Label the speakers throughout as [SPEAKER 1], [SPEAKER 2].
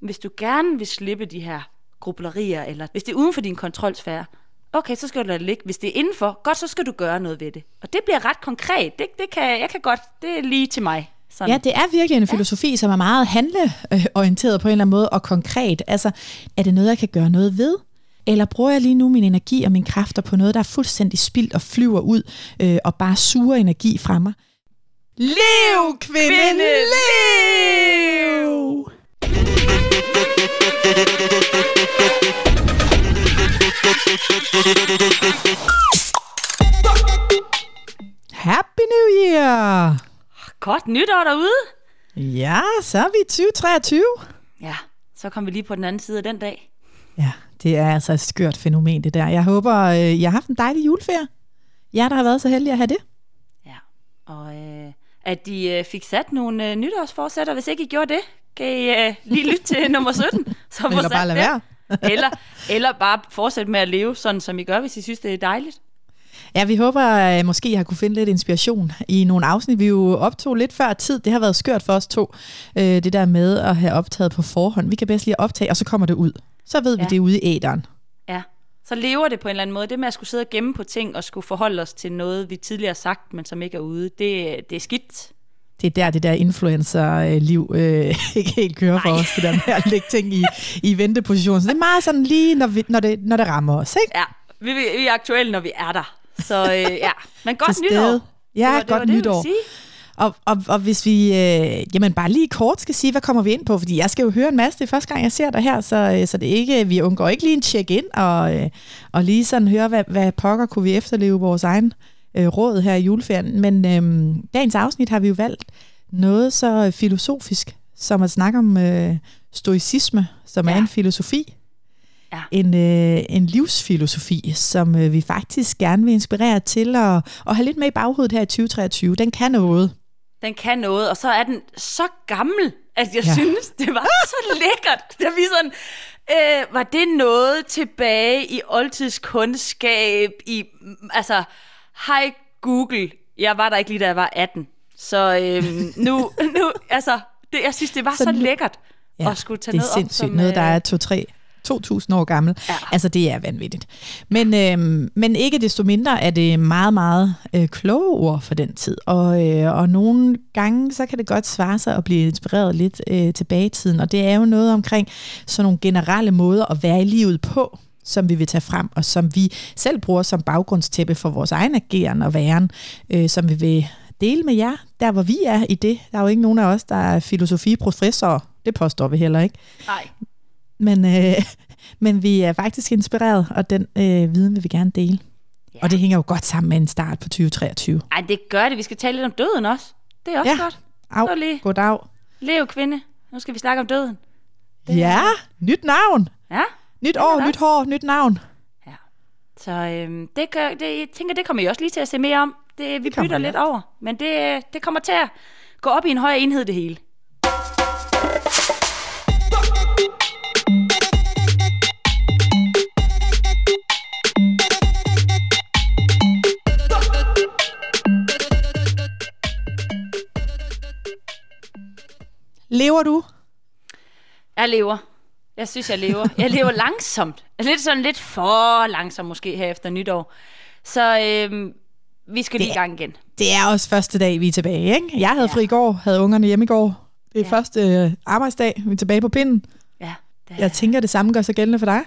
[SPEAKER 1] hvis du gerne vil slippe de her grublerier, eller hvis det er uden for din kontrolsfære, okay, så skal du lade det ligge. Hvis det er indenfor, godt, så skal du gøre noget ved det. Og det bliver ret konkret. Det, det kan, jeg kan godt, det er lige til mig.
[SPEAKER 2] Sådan. Ja, det er virkelig en filosofi, ja. som er meget handleorienteret på en eller anden måde, og konkret. Altså, er det noget, jeg kan gøre noget ved? Eller bruger jeg lige nu min energi og mine kræfter på noget, der er fuldstændig spildt og flyver ud, øh, og bare suger energi fra mig? Lev, kvinde, lev! Happy New Year!
[SPEAKER 1] Godt nytår derude.
[SPEAKER 2] Ja, så er vi 2023.
[SPEAKER 1] Ja, så kom vi lige på den anden side af den dag.
[SPEAKER 2] Ja, det er altså et skørt fænomen, det der. Jeg håber, øh, jeg har haft en dejlig juleferie. Jeg der har været så heldig at have det.
[SPEAKER 1] Ja, og øh, at de øh, fik sat nogle øh, nytårsforsætter. Hvis ikke I gjorde det, kan I øh, lige lytte til nummer 17.
[SPEAKER 2] Så Eller bare lade være.
[SPEAKER 1] eller, eller bare fortsætte med at leve sådan, som I gør, hvis I synes, det er dejligt.
[SPEAKER 2] Ja, vi håber at måske, jeg har kunne finde lidt inspiration i nogle afsnit. Vi jo optog lidt før tid. Det har været skørt for os to, øh, det der med at have optaget på forhånd. Vi kan bedst lige optage, og så kommer det ud. Så ved ja. vi, det ude i æderen.
[SPEAKER 1] Ja, så lever det på en eller anden måde. Det med at skulle sidde og gemme på ting og skulle forholde os til noget, vi tidligere har sagt, men som ikke er ude, det, det er skidt.
[SPEAKER 2] Det er der, det der influencer-liv øh, ikke helt kører for os, det der med at lægge ting i, i venteposition. Så det er meget sådan lige, når, vi, når, det, når det rammer os, ikke?
[SPEAKER 1] Ja, vi, vi er aktuelle, når vi er der. Så øh, ja, men godt nytår.
[SPEAKER 2] Ja, det var, godt det var nytår. Det, og, og, og hvis vi øh, jamen bare lige kort skal sige, hvad kommer vi ind på? Fordi jeg skal jo høre en masse. Det er første gang, jeg ser dig her, så, øh, så det ikke, vi undgår ikke lige en check-in og, øh, og lige sådan høre, hvad, hvad pokker kunne vi efterleve vores egen øh, råd her i juleferien. Men øh, dagens afsnit har vi jo valgt noget så filosofisk, som at snakke om øh, stoicisme, som ja. er en filosofi ja. en, øh, en livsfilosofi, som øh, vi faktisk gerne vil inspirere til at, at have lidt med i baghovedet her i 2023. Den kan noget.
[SPEAKER 1] Den kan noget, og så er den så gammel, at jeg ja. synes, det var så lækkert. Det vi sådan, øh, var det noget tilbage i oldtidskundskab, i, altså, hej Google, jeg var der ikke lige, da jeg var 18. Så øh, nu, nu, altså, det, jeg synes, det var så, så lækkert ja, at skulle tage
[SPEAKER 2] det er
[SPEAKER 1] noget op.
[SPEAKER 2] Som, noget, der er to-tre 2.000 år gammel. Ja. Altså, det er vanvittigt. Men, øh, men ikke desto mindre er det meget, meget øh, kloge ord for den tid. Og, øh, og nogle gange, så kan det godt svare sig at blive inspireret lidt øh, tilbage i tiden. Og det er jo noget omkring sådan nogle generelle måder at være i livet på som vi vil tage frem, og som vi selv bruger som baggrundstæppe for vores egen ageren og væren, øh, som vi vil dele med jer, der hvor vi er i det. Der er jo ikke nogen af os, der er filosofiprofessorer. Det påstår vi heller ikke.
[SPEAKER 1] Nej.
[SPEAKER 2] Men, øh, men vi er faktisk inspireret, og den øh, viden vil vi gerne dele. Ja. Og det hænger jo godt sammen med en start på 2023.
[SPEAKER 1] Ej, det gør det. Vi skal tale lidt om døden også. Det er også ja. godt.
[SPEAKER 2] Au, lige. goddag.
[SPEAKER 1] Lev kvinde. Nu skal vi snakke om døden.
[SPEAKER 2] Det ja, er... nyt navn.
[SPEAKER 1] Ja.
[SPEAKER 2] Nyt år, nyt hår, nyt navn.
[SPEAKER 1] Ja. Så øhm, det, gør, det, jeg tænker, det kommer I også lige til at se mere om. Det, vi det bytter lidt over. Men det, det kommer til at gå op i en højere enhed, det hele.
[SPEAKER 2] Lever du?
[SPEAKER 1] Jeg lever. Jeg synes, jeg lever. Jeg lever langsomt. Lidt sådan lidt for langsomt måske her efter nytår. Så øhm, vi skal lige i gang igen.
[SPEAKER 2] Det er også første dag, vi er tilbage. Ikke? Jeg havde ja. fri i går, havde ungerne hjemme i går. Det er ja. første øh, arbejdsdag, vi er tilbage på pinden.
[SPEAKER 1] Ja.
[SPEAKER 2] Det jeg tænker, det samme gør sig gældende for dig.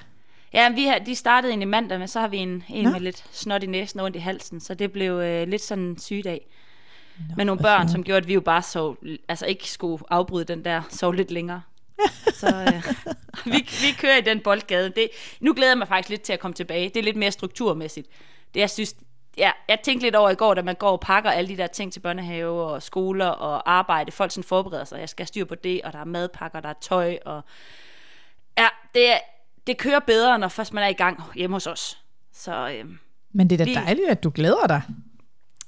[SPEAKER 1] Ja, vi har, de startede en i mandag, men så har vi en, en Nå. med lidt snot i næsen og ondt i halsen, så det blev øh, lidt sådan en sygedag. Nå, med nogle børn, som gjorde, at vi jo bare sov, altså ikke skulle afbryde den der, sov lidt længere. Så øh, vi, vi kører i den boldgade. Det, nu glæder jeg mig faktisk lidt til at komme tilbage. Det er lidt mere strukturmæssigt. Det jeg synes, ja, jeg tænkte lidt over i går, da man går og pakker alle de der ting til børnehave og skoler og arbejde. Folk sådan forbereder sig, jeg skal styre på det, og der er madpakker, der er tøj. Og ja, det, det kører bedre, når først man er i gang hjemme hos os. Så, øh,
[SPEAKER 2] Men det er da vi, dejligt, at du glæder dig.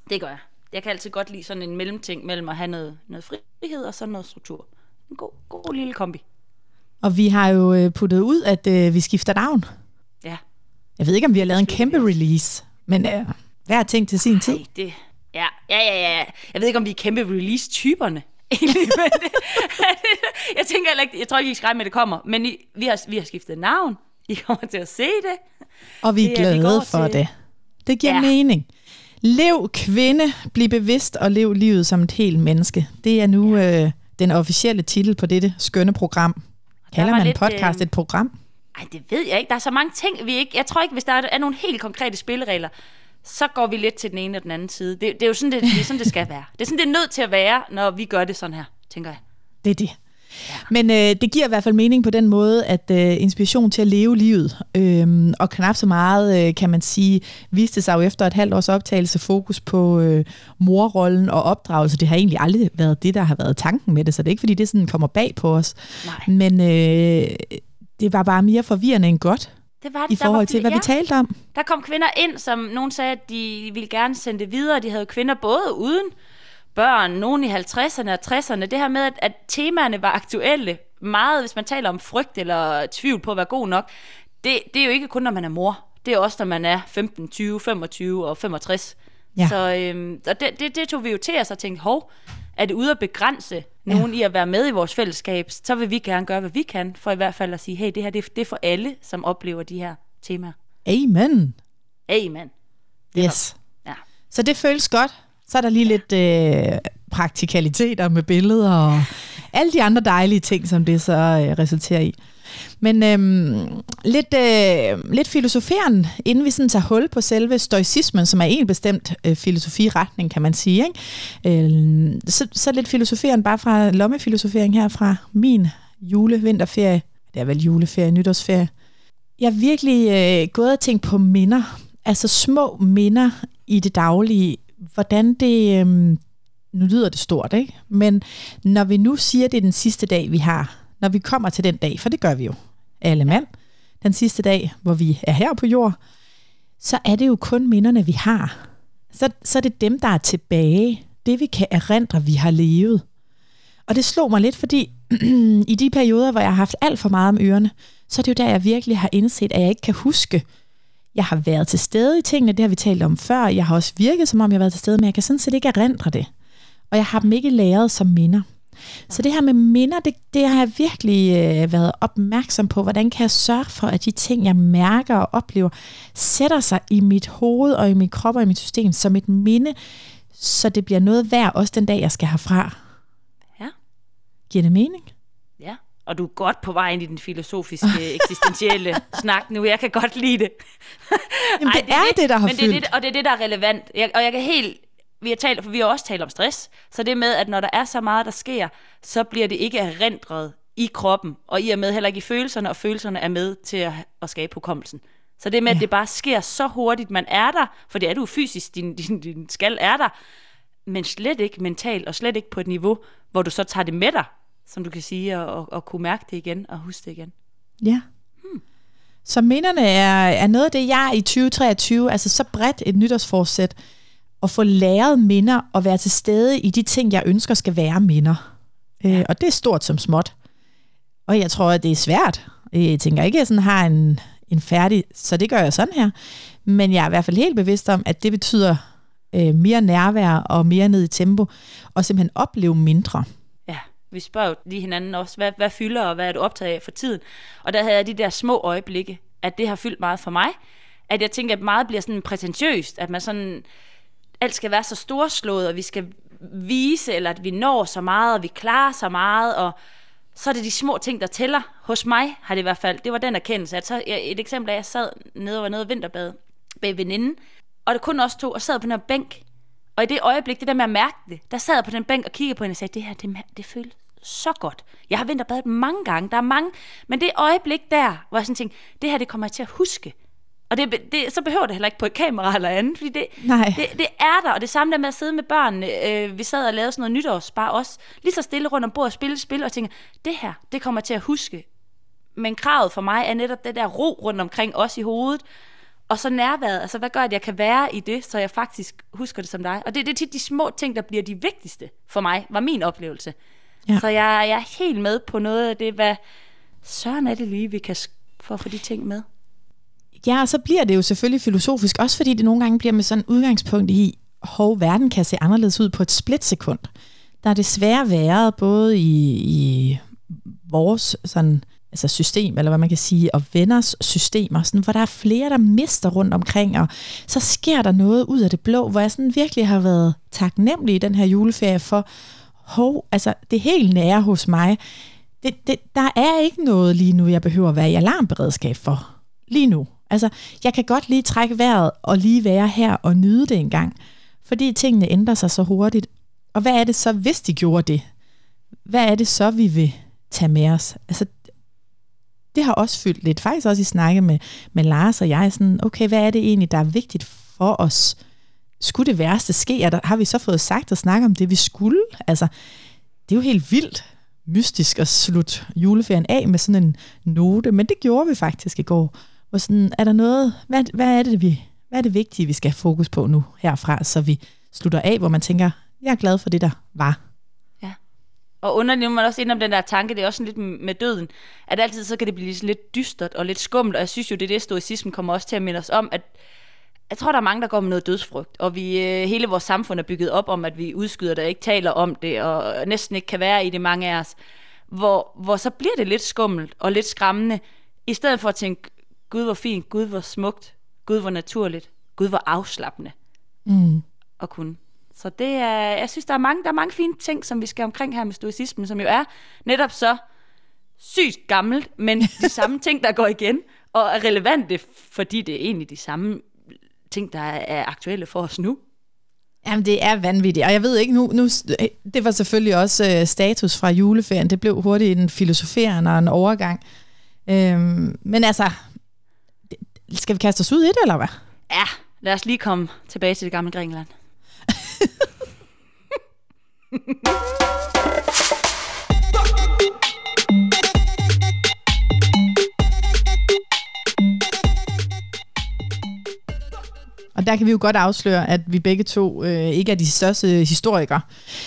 [SPEAKER 1] Det gør jeg jeg kan altid godt lide sådan en mellemting mellem at have noget, noget frihed og så noget struktur. En god, god lille kombi.
[SPEAKER 2] Og vi har jo øh, puttet ud, at øh, vi skifter navn.
[SPEAKER 1] Ja.
[SPEAKER 2] Jeg ved ikke, om vi har lavet en kæmpe release, men øh, hver ting til sin Ej, tid.
[SPEAKER 1] Det, ja, ja, ja, ja. Jeg ved ikke, om vi er kæmpe release-typerne. jeg tænker, heller ikke, jeg tror ikke, I skræmme med, det kommer. Men I, vi, har, vi har skiftet navn. I kommer til at se det.
[SPEAKER 2] Og vi er det, glade for til. det. Det giver ja. mening. Lev kvinde, bliv bevidst og lev livet som et helt menneske. Det er nu ja. øh, den officielle titel på dette skønne program. Kalder man lidt, podcast øh... et program?
[SPEAKER 1] Ej, det ved jeg ikke. Der er så mange ting, vi ikke... Jeg tror ikke, hvis der er nogle helt konkrete spilleregler, så går vi lidt til den ene og den anden side. Det, det er jo sådan, det, det, er sådan, det skal være. Det er sådan, det er nødt til at være, når vi gør det sådan her, tænker jeg.
[SPEAKER 2] Det er det. Ja. Men øh, det giver i hvert fald mening på den måde, at øh, inspiration til at leve livet, øh, og knap så meget, øh, kan man sige, viste sig jo efter et halvt års optagelse fokus på øh, morrollen og opdragelse. Det har egentlig aldrig været det, der har været tanken med det, så det er ikke fordi, det sådan kommer bag på os. Nej. Men øh, det var bare mere forvirrende end godt. Det var det. I forhold til, hvad ja. vi talte om.
[SPEAKER 1] Der kom kvinder ind, som nogen sagde, at de ville gerne sende det videre. De havde kvinder både uden børn, nogen i 50'erne og 60'erne. Det her med, at, at temaerne var aktuelle. Meget, hvis man taler om frygt eller tvivl på at være god nok. Det, det er jo ikke kun, når man er mor. Det er også, når man er 15, 20, 25 og 65. Ja. Så øhm, og det, det, det tog vi jo til os og tænkte, hov, er det ude at begrænse nogen ja. i at være med i vores fællesskab, så vil vi gerne gøre, hvad vi kan, for i hvert fald at sige, hey, det her det, det er for alle, som oplever de her temaer.
[SPEAKER 2] Amen.
[SPEAKER 1] Amen.
[SPEAKER 2] Yes. Ja. Så det føles godt. Så er der lige lidt øh, praktikaliteter med billeder og alle de andre dejlige ting, som det så øh, resulterer i. Men øhm, lidt, øh, lidt filosoferen, inden vi sådan tager hul på selve stoicismen, som er en bestemt øh, filosofiretning, kan man sige. Ikke? Øh, så, så lidt filosoferen bare fra lommefilosofering her fra min jule-vinterferie. Det er vel juleferie, nytårsferie. Jeg er virkelig øh, gået og tænkt på minder. Altså små minder i det daglige. Hvordan det... Øh, nu lyder det stort, ikke? Men når vi nu siger, at det er den sidste dag, vi har, når vi kommer til den dag, for det gør vi jo alle mand, den sidste dag, hvor vi er her på jord, så er det jo kun minderne, vi har. Så, så er det dem, der er tilbage. Det, vi kan erindre, vi har levet. Og det slog mig lidt, fordi i de perioder, hvor jeg har haft alt for meget om ørerne, så er det jo der, jeg virkelig har indset, at jeg ikke kan huske. Jeg har været til stede i tingene, det har vi talt om før. Jeg har også virket, som om jeg har været til stede, men jeg kan sådan set ikke erindre det. Og jeg har dem ikke læret som minder. Så det her med minder, det, det har jeg virkelig øh, været opmærksom på. Hvordan kan jeg sørge for, at de ting, jeg mærker og oplever, sætter sig i mit hoved og i min krop og i mit system som et minde, så det bliver noget værd også den dag, jeg skal herfra.
[SPEAKER 1] Ja.
[SPEAKER 2] Giver det mening?
[SPEAKER 1] Og du er godt på vej ind i den filosofiske, eksistentielle snak nu. Jeg kan godt lide det.
[SPEAKER 2] Jamen, det, Ej, det er det, det, der har men
[SPEAKER 1] fyldt. Det er det, og det er det, der er relevant. Jeg, og jeg kan helt vi har talt, for vi har også talt om stress, så det med, at når der er så meget, der sker, så bliver det ikke erindret i kroppen, og i og med heller ikke i følelserne, og følelserne er med til at, at skabe hukommelsen. Så det med, ja. at det bare sker så hurtigt, man er der, for det er du fysisk, din, din, din skal er der, men slet ikke mentalt, og slet ikke på et niveau, hvor du så tager det med dig, som du kan sige, og, og, og kunne mærke det igen, og huske det igen.
[SPEAKER 2] Ja. Hmm. Så minderne er, er noget af det, jeg i 2023, altså så bredt et nytårsforsæt, at få læret minder og være til stede i de ting, jeg ønsker skal være minder. Øh, ja. Øh, og det er stort som småt. Og jeg tror, at det er svært. Jeg tænker ikke, at jeg sådan har en, en færdig, så det gør jeg sådan her. Men jeg er i hvert fald helt bevidst om, at det betyder øh, mere nærvær og mere ned i tempo, og simpelthen opleve mindre.
[SPEAKER 1] Vi spørger jo lige hinanden også, hvad, hvad fylder, og hvad er du optaget af for tiden? Og der havde jeg de der små øjeblikke, at det har fyldt meget for mig, at jeg tænker, at meget bliver sådan prætentiøst, at man sådan alt skal være så storslået, og vi skal vise, eller at vi når så meget, og vi klarer så meget, og så er det de små ting, der tæller. Hos mig har det i hvert fald, det var den erkendelse. At så, et eksempel er, at jeg sad nede og var nede og vinterbad med veninden, og det kun også to, og sad på den her bænk. Og i det øjeblik, det der med at mærke det, der sad jeg på den bænk og kiggede på hende og sagde, det her, det, det føles så godt. Jeg har vinterbadet mange gange, der er mange, men det øjeblik der, hvor jeg sådan tænkte, det her, det kommer jeg til at huske. Og det, det, så behøver det heller ikke på et kamera eller andet, fordi det, Nej. det, det er der. Og det samme der med at sidde med børnene. Øh, vi sad og lavede sådan noget nytårsbar også. Lige så stille rundt om bordet og spille spil, og tænker, det her, det kommer til at huske. Men kravet for mig er netop det der ro rundt omkring os i hovedet. Og så nærværet, altså hvad gør, at jeg kan være i det, så jeg faktisk husker det som dig. Og det, det er tit de små ting, der bliver de vigtigste for mig, var min oplevelse. Ja. Så jeg, jeg er helt med på noget af det, hvad søren er det lige, vi kan for at få de ting med.
[SPEAKER 2] Ja, og så bliver det jo selvfølgelig filosofisk, også fordi det nogle gange bliver med sådan udgangspunkt i, hov, verden kan se anderledes ud på et splitsekund. Der er desværre været både i, i vores sådan, altså system, eller hvad man kan sige, og venners systemer, sådan, hvor der er flere, der mister rundt omkring, og så sker der noget ud af det blå, hvor jeg sådan virkelig har været taknemmelig i den her juleferie for, hov, altså det helt nære hos mig, det, det, der er ikke noget lige nu, jeg behøver at være i alarmberedskab for. Lige nu. Altså, jeg kan godt lige trække vejret og lige være her og nyde det en gang. Fordi tingene ændrer sig så hurtigt. Og hvad er det så, hvis de gjorde det? Hvad er det så, vi vil tage med os? Altså, det har også fyldt lidt. Faktisk også i snakke med, med Lars og jeg. Sådan, okay, hvad er det egentlig, der er vigtigt for os? Skulle det værste ske? Er der, har vi så fået sagt og snakket om det, vi skulle? Altså, det er jo helt vildt mystisk at slutte juleferien af med sådan en note, men det gjorde vi faktisk i går. Hvor sådan, er der noget, hvad, hvad, er det, vi, hvad er det vigtige, vi skal have fokus på nu herfra, så vi slutter af, hvor man tænker, jeg er glad for det, der var.
[SPEAKER 1] Ja. Og underligt man også ind om den der tanke, det er også sådan lidt med døden, at altid så kan det blive lidt dystert og lidt skummelt, og jeg synes jo, det er det, stoicismen kommer også til at minde os om, at jeg tror, der er mange, der går med noget dødsfrygt, og vi, øh, hele vores samfund er bygget op om, at vi udskyder det ikke taler om det, og næsten ikke kan være i det, mange af os. Hvor, hvor så bliver det lidt skummelt og lidt skræmmende, i stedet for at tænke, Gud hvor fint, Gud hvor smukt, Gud hvor naturligt, Gud hvor afslappende mm. at kunne. Så det er, jeg synes, der er, mange, der er mange fine ting, som vi skal omkring her med stoicismen, som jo er netop så sygt gammelt, men de samme ting, der går igen, og er relevante, fordi det er egentlig de samme ting, der er aktuelle for os nu.
[SPEAKER 2] Jamen, det er vanvittigt, og jeg ved ikke nu, nu det var selvfølgelig også øh, status fra juleferien, det blev hurtigt en filosoferende og en overgang. Øhm, men altså, skal vi kaste os ud i det, eller hvad?
[SPEAKER 1] Ja, lad os lige komme tilbage til det gamle Grækenland.
[SPEAKER 2] Og der kan vi jo godt afsløre, at vi begge to øh, ikke er de største historikere.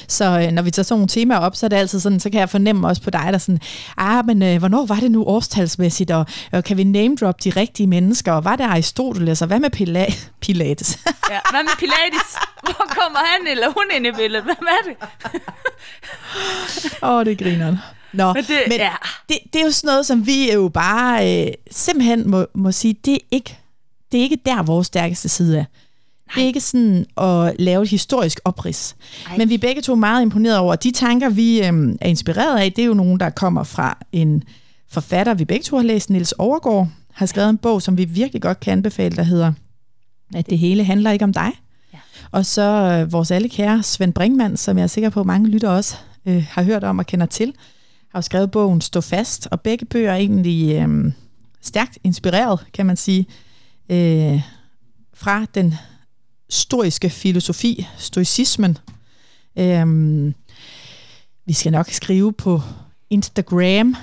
[SPEAKER 2] Så øh, når vi tager sådan nogle temaer op, så er det altid sådan, så kan jeg fornemme også på dig, der sådan, ah, men øh, hvornår var det nu årstalsmæssigt, og øh, kan vi name drop de rigtige mennesker, og var det Aristoteles, og hvad med Pila- Pilates?
[SPEAKER 1] ja, hvad med Pilates? Hvor kommer han eller hun ind i billedet? Hvem er det?
[SPEAKER 2] Åh, oh, det griner Nå, men, det, men ja. det, det er jo sådan noget, som vi jo bare øh, simpelthen må, må sige, det er ikke det er ikke der, vores stærkeste side er. Nej. Det er ikke sådan at lave et historisk oprids. Ej. Men vi er begge to meget imponeret over, de tanker, vi øhm, er inspireret af, det er jo nogen, der kommer fra en forfatter, vi begge to har læst, Nils Overgaard, har skrevet en bog, som vi virkelig godt kan anbefale, der hedder, at det hele handler ikke om dig. Ja. Og så øh, vores alle kære Svend Brinkmann, som jeg er sikker på, at mange lytter også øh, har hørt om og kender til, har skrevet bogen Stå fast, og begge bøger er egentlig øh, stærkt inspireret, kan man sige, øh, fra den stoiske filosofi, stoicismen. Øh, vi skal nok skrive på Instagram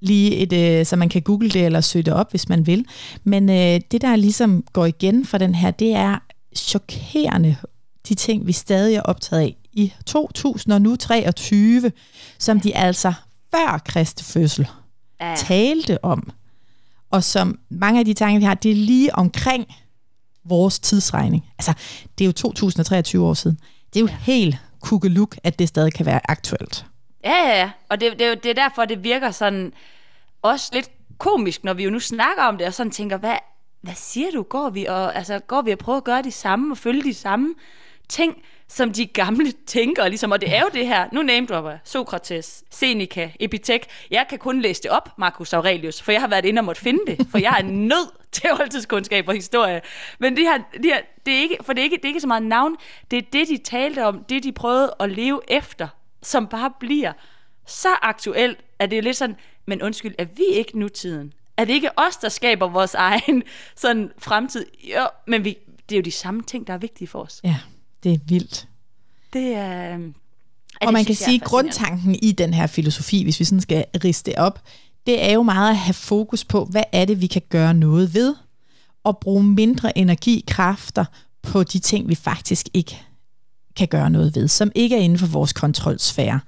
[SPEAKER 2] lige et, øh, så man kan google det eller søge det op, hvis man vil. Men øh, det, der ligesom går igen for den her, det er chokerende de ting, vi stadig er optaget af i 2023, som de altså før Kristi fødsel ja. talte om og som mange af de tanker, vi har, det er lige omkring vores tidsregning. Altså, det er jo 2023 år siden. Det er jo ja. helt kugeluk, at det stadig kan være aktuelt.
[SPEAKER 1] Ja, ja, ja. Og det, det, det er derfor, det virker sådan også lidt komisk, når vi jo nu snakker om det, og sådan tænker, hvad, hvad siger du? Går vi og, altså, går vi og prøver at gøre de samme og følge de samme ting? Som de gamle tænkere, ligesom, og det er jo det her, nu name dropper Sokrates, Seneca, Epitek, jeg kan kun læse det op, Marcus Aurelius, for jeg har været inde og måtte finde det, for jeg er nødt til oldtidskundskab og historie. Men det her, det her det er ikke, for det er ikke, det er ikke så meget navn, det er det, de talte om, det de prøvede at leve efter, som bare bliver så aktuelt, at det er lidt sådan, men undskyld, er vi ikke nutiden? Er det ikke os, der skaber vores egen sådan fremtid? Jo, men vi, det er jo de samme ting, der er vigtige for os.
[SPEAKER 2] Ja. Det er vildt.
[SPEAKER 1] Det er... Øh,
[SPEAKER 2] og man kan sige, at grundtanken i den her filosofi, hvis vi sådan skal riste det op, det er jo meget at have fokus på, hvad er det, vi kan gøre noget ved, og bruge mindre energi, kræfter på de ting, vi faktisk ikke kan gøre noget ved, som ikke er inden for vores kontrolsfære.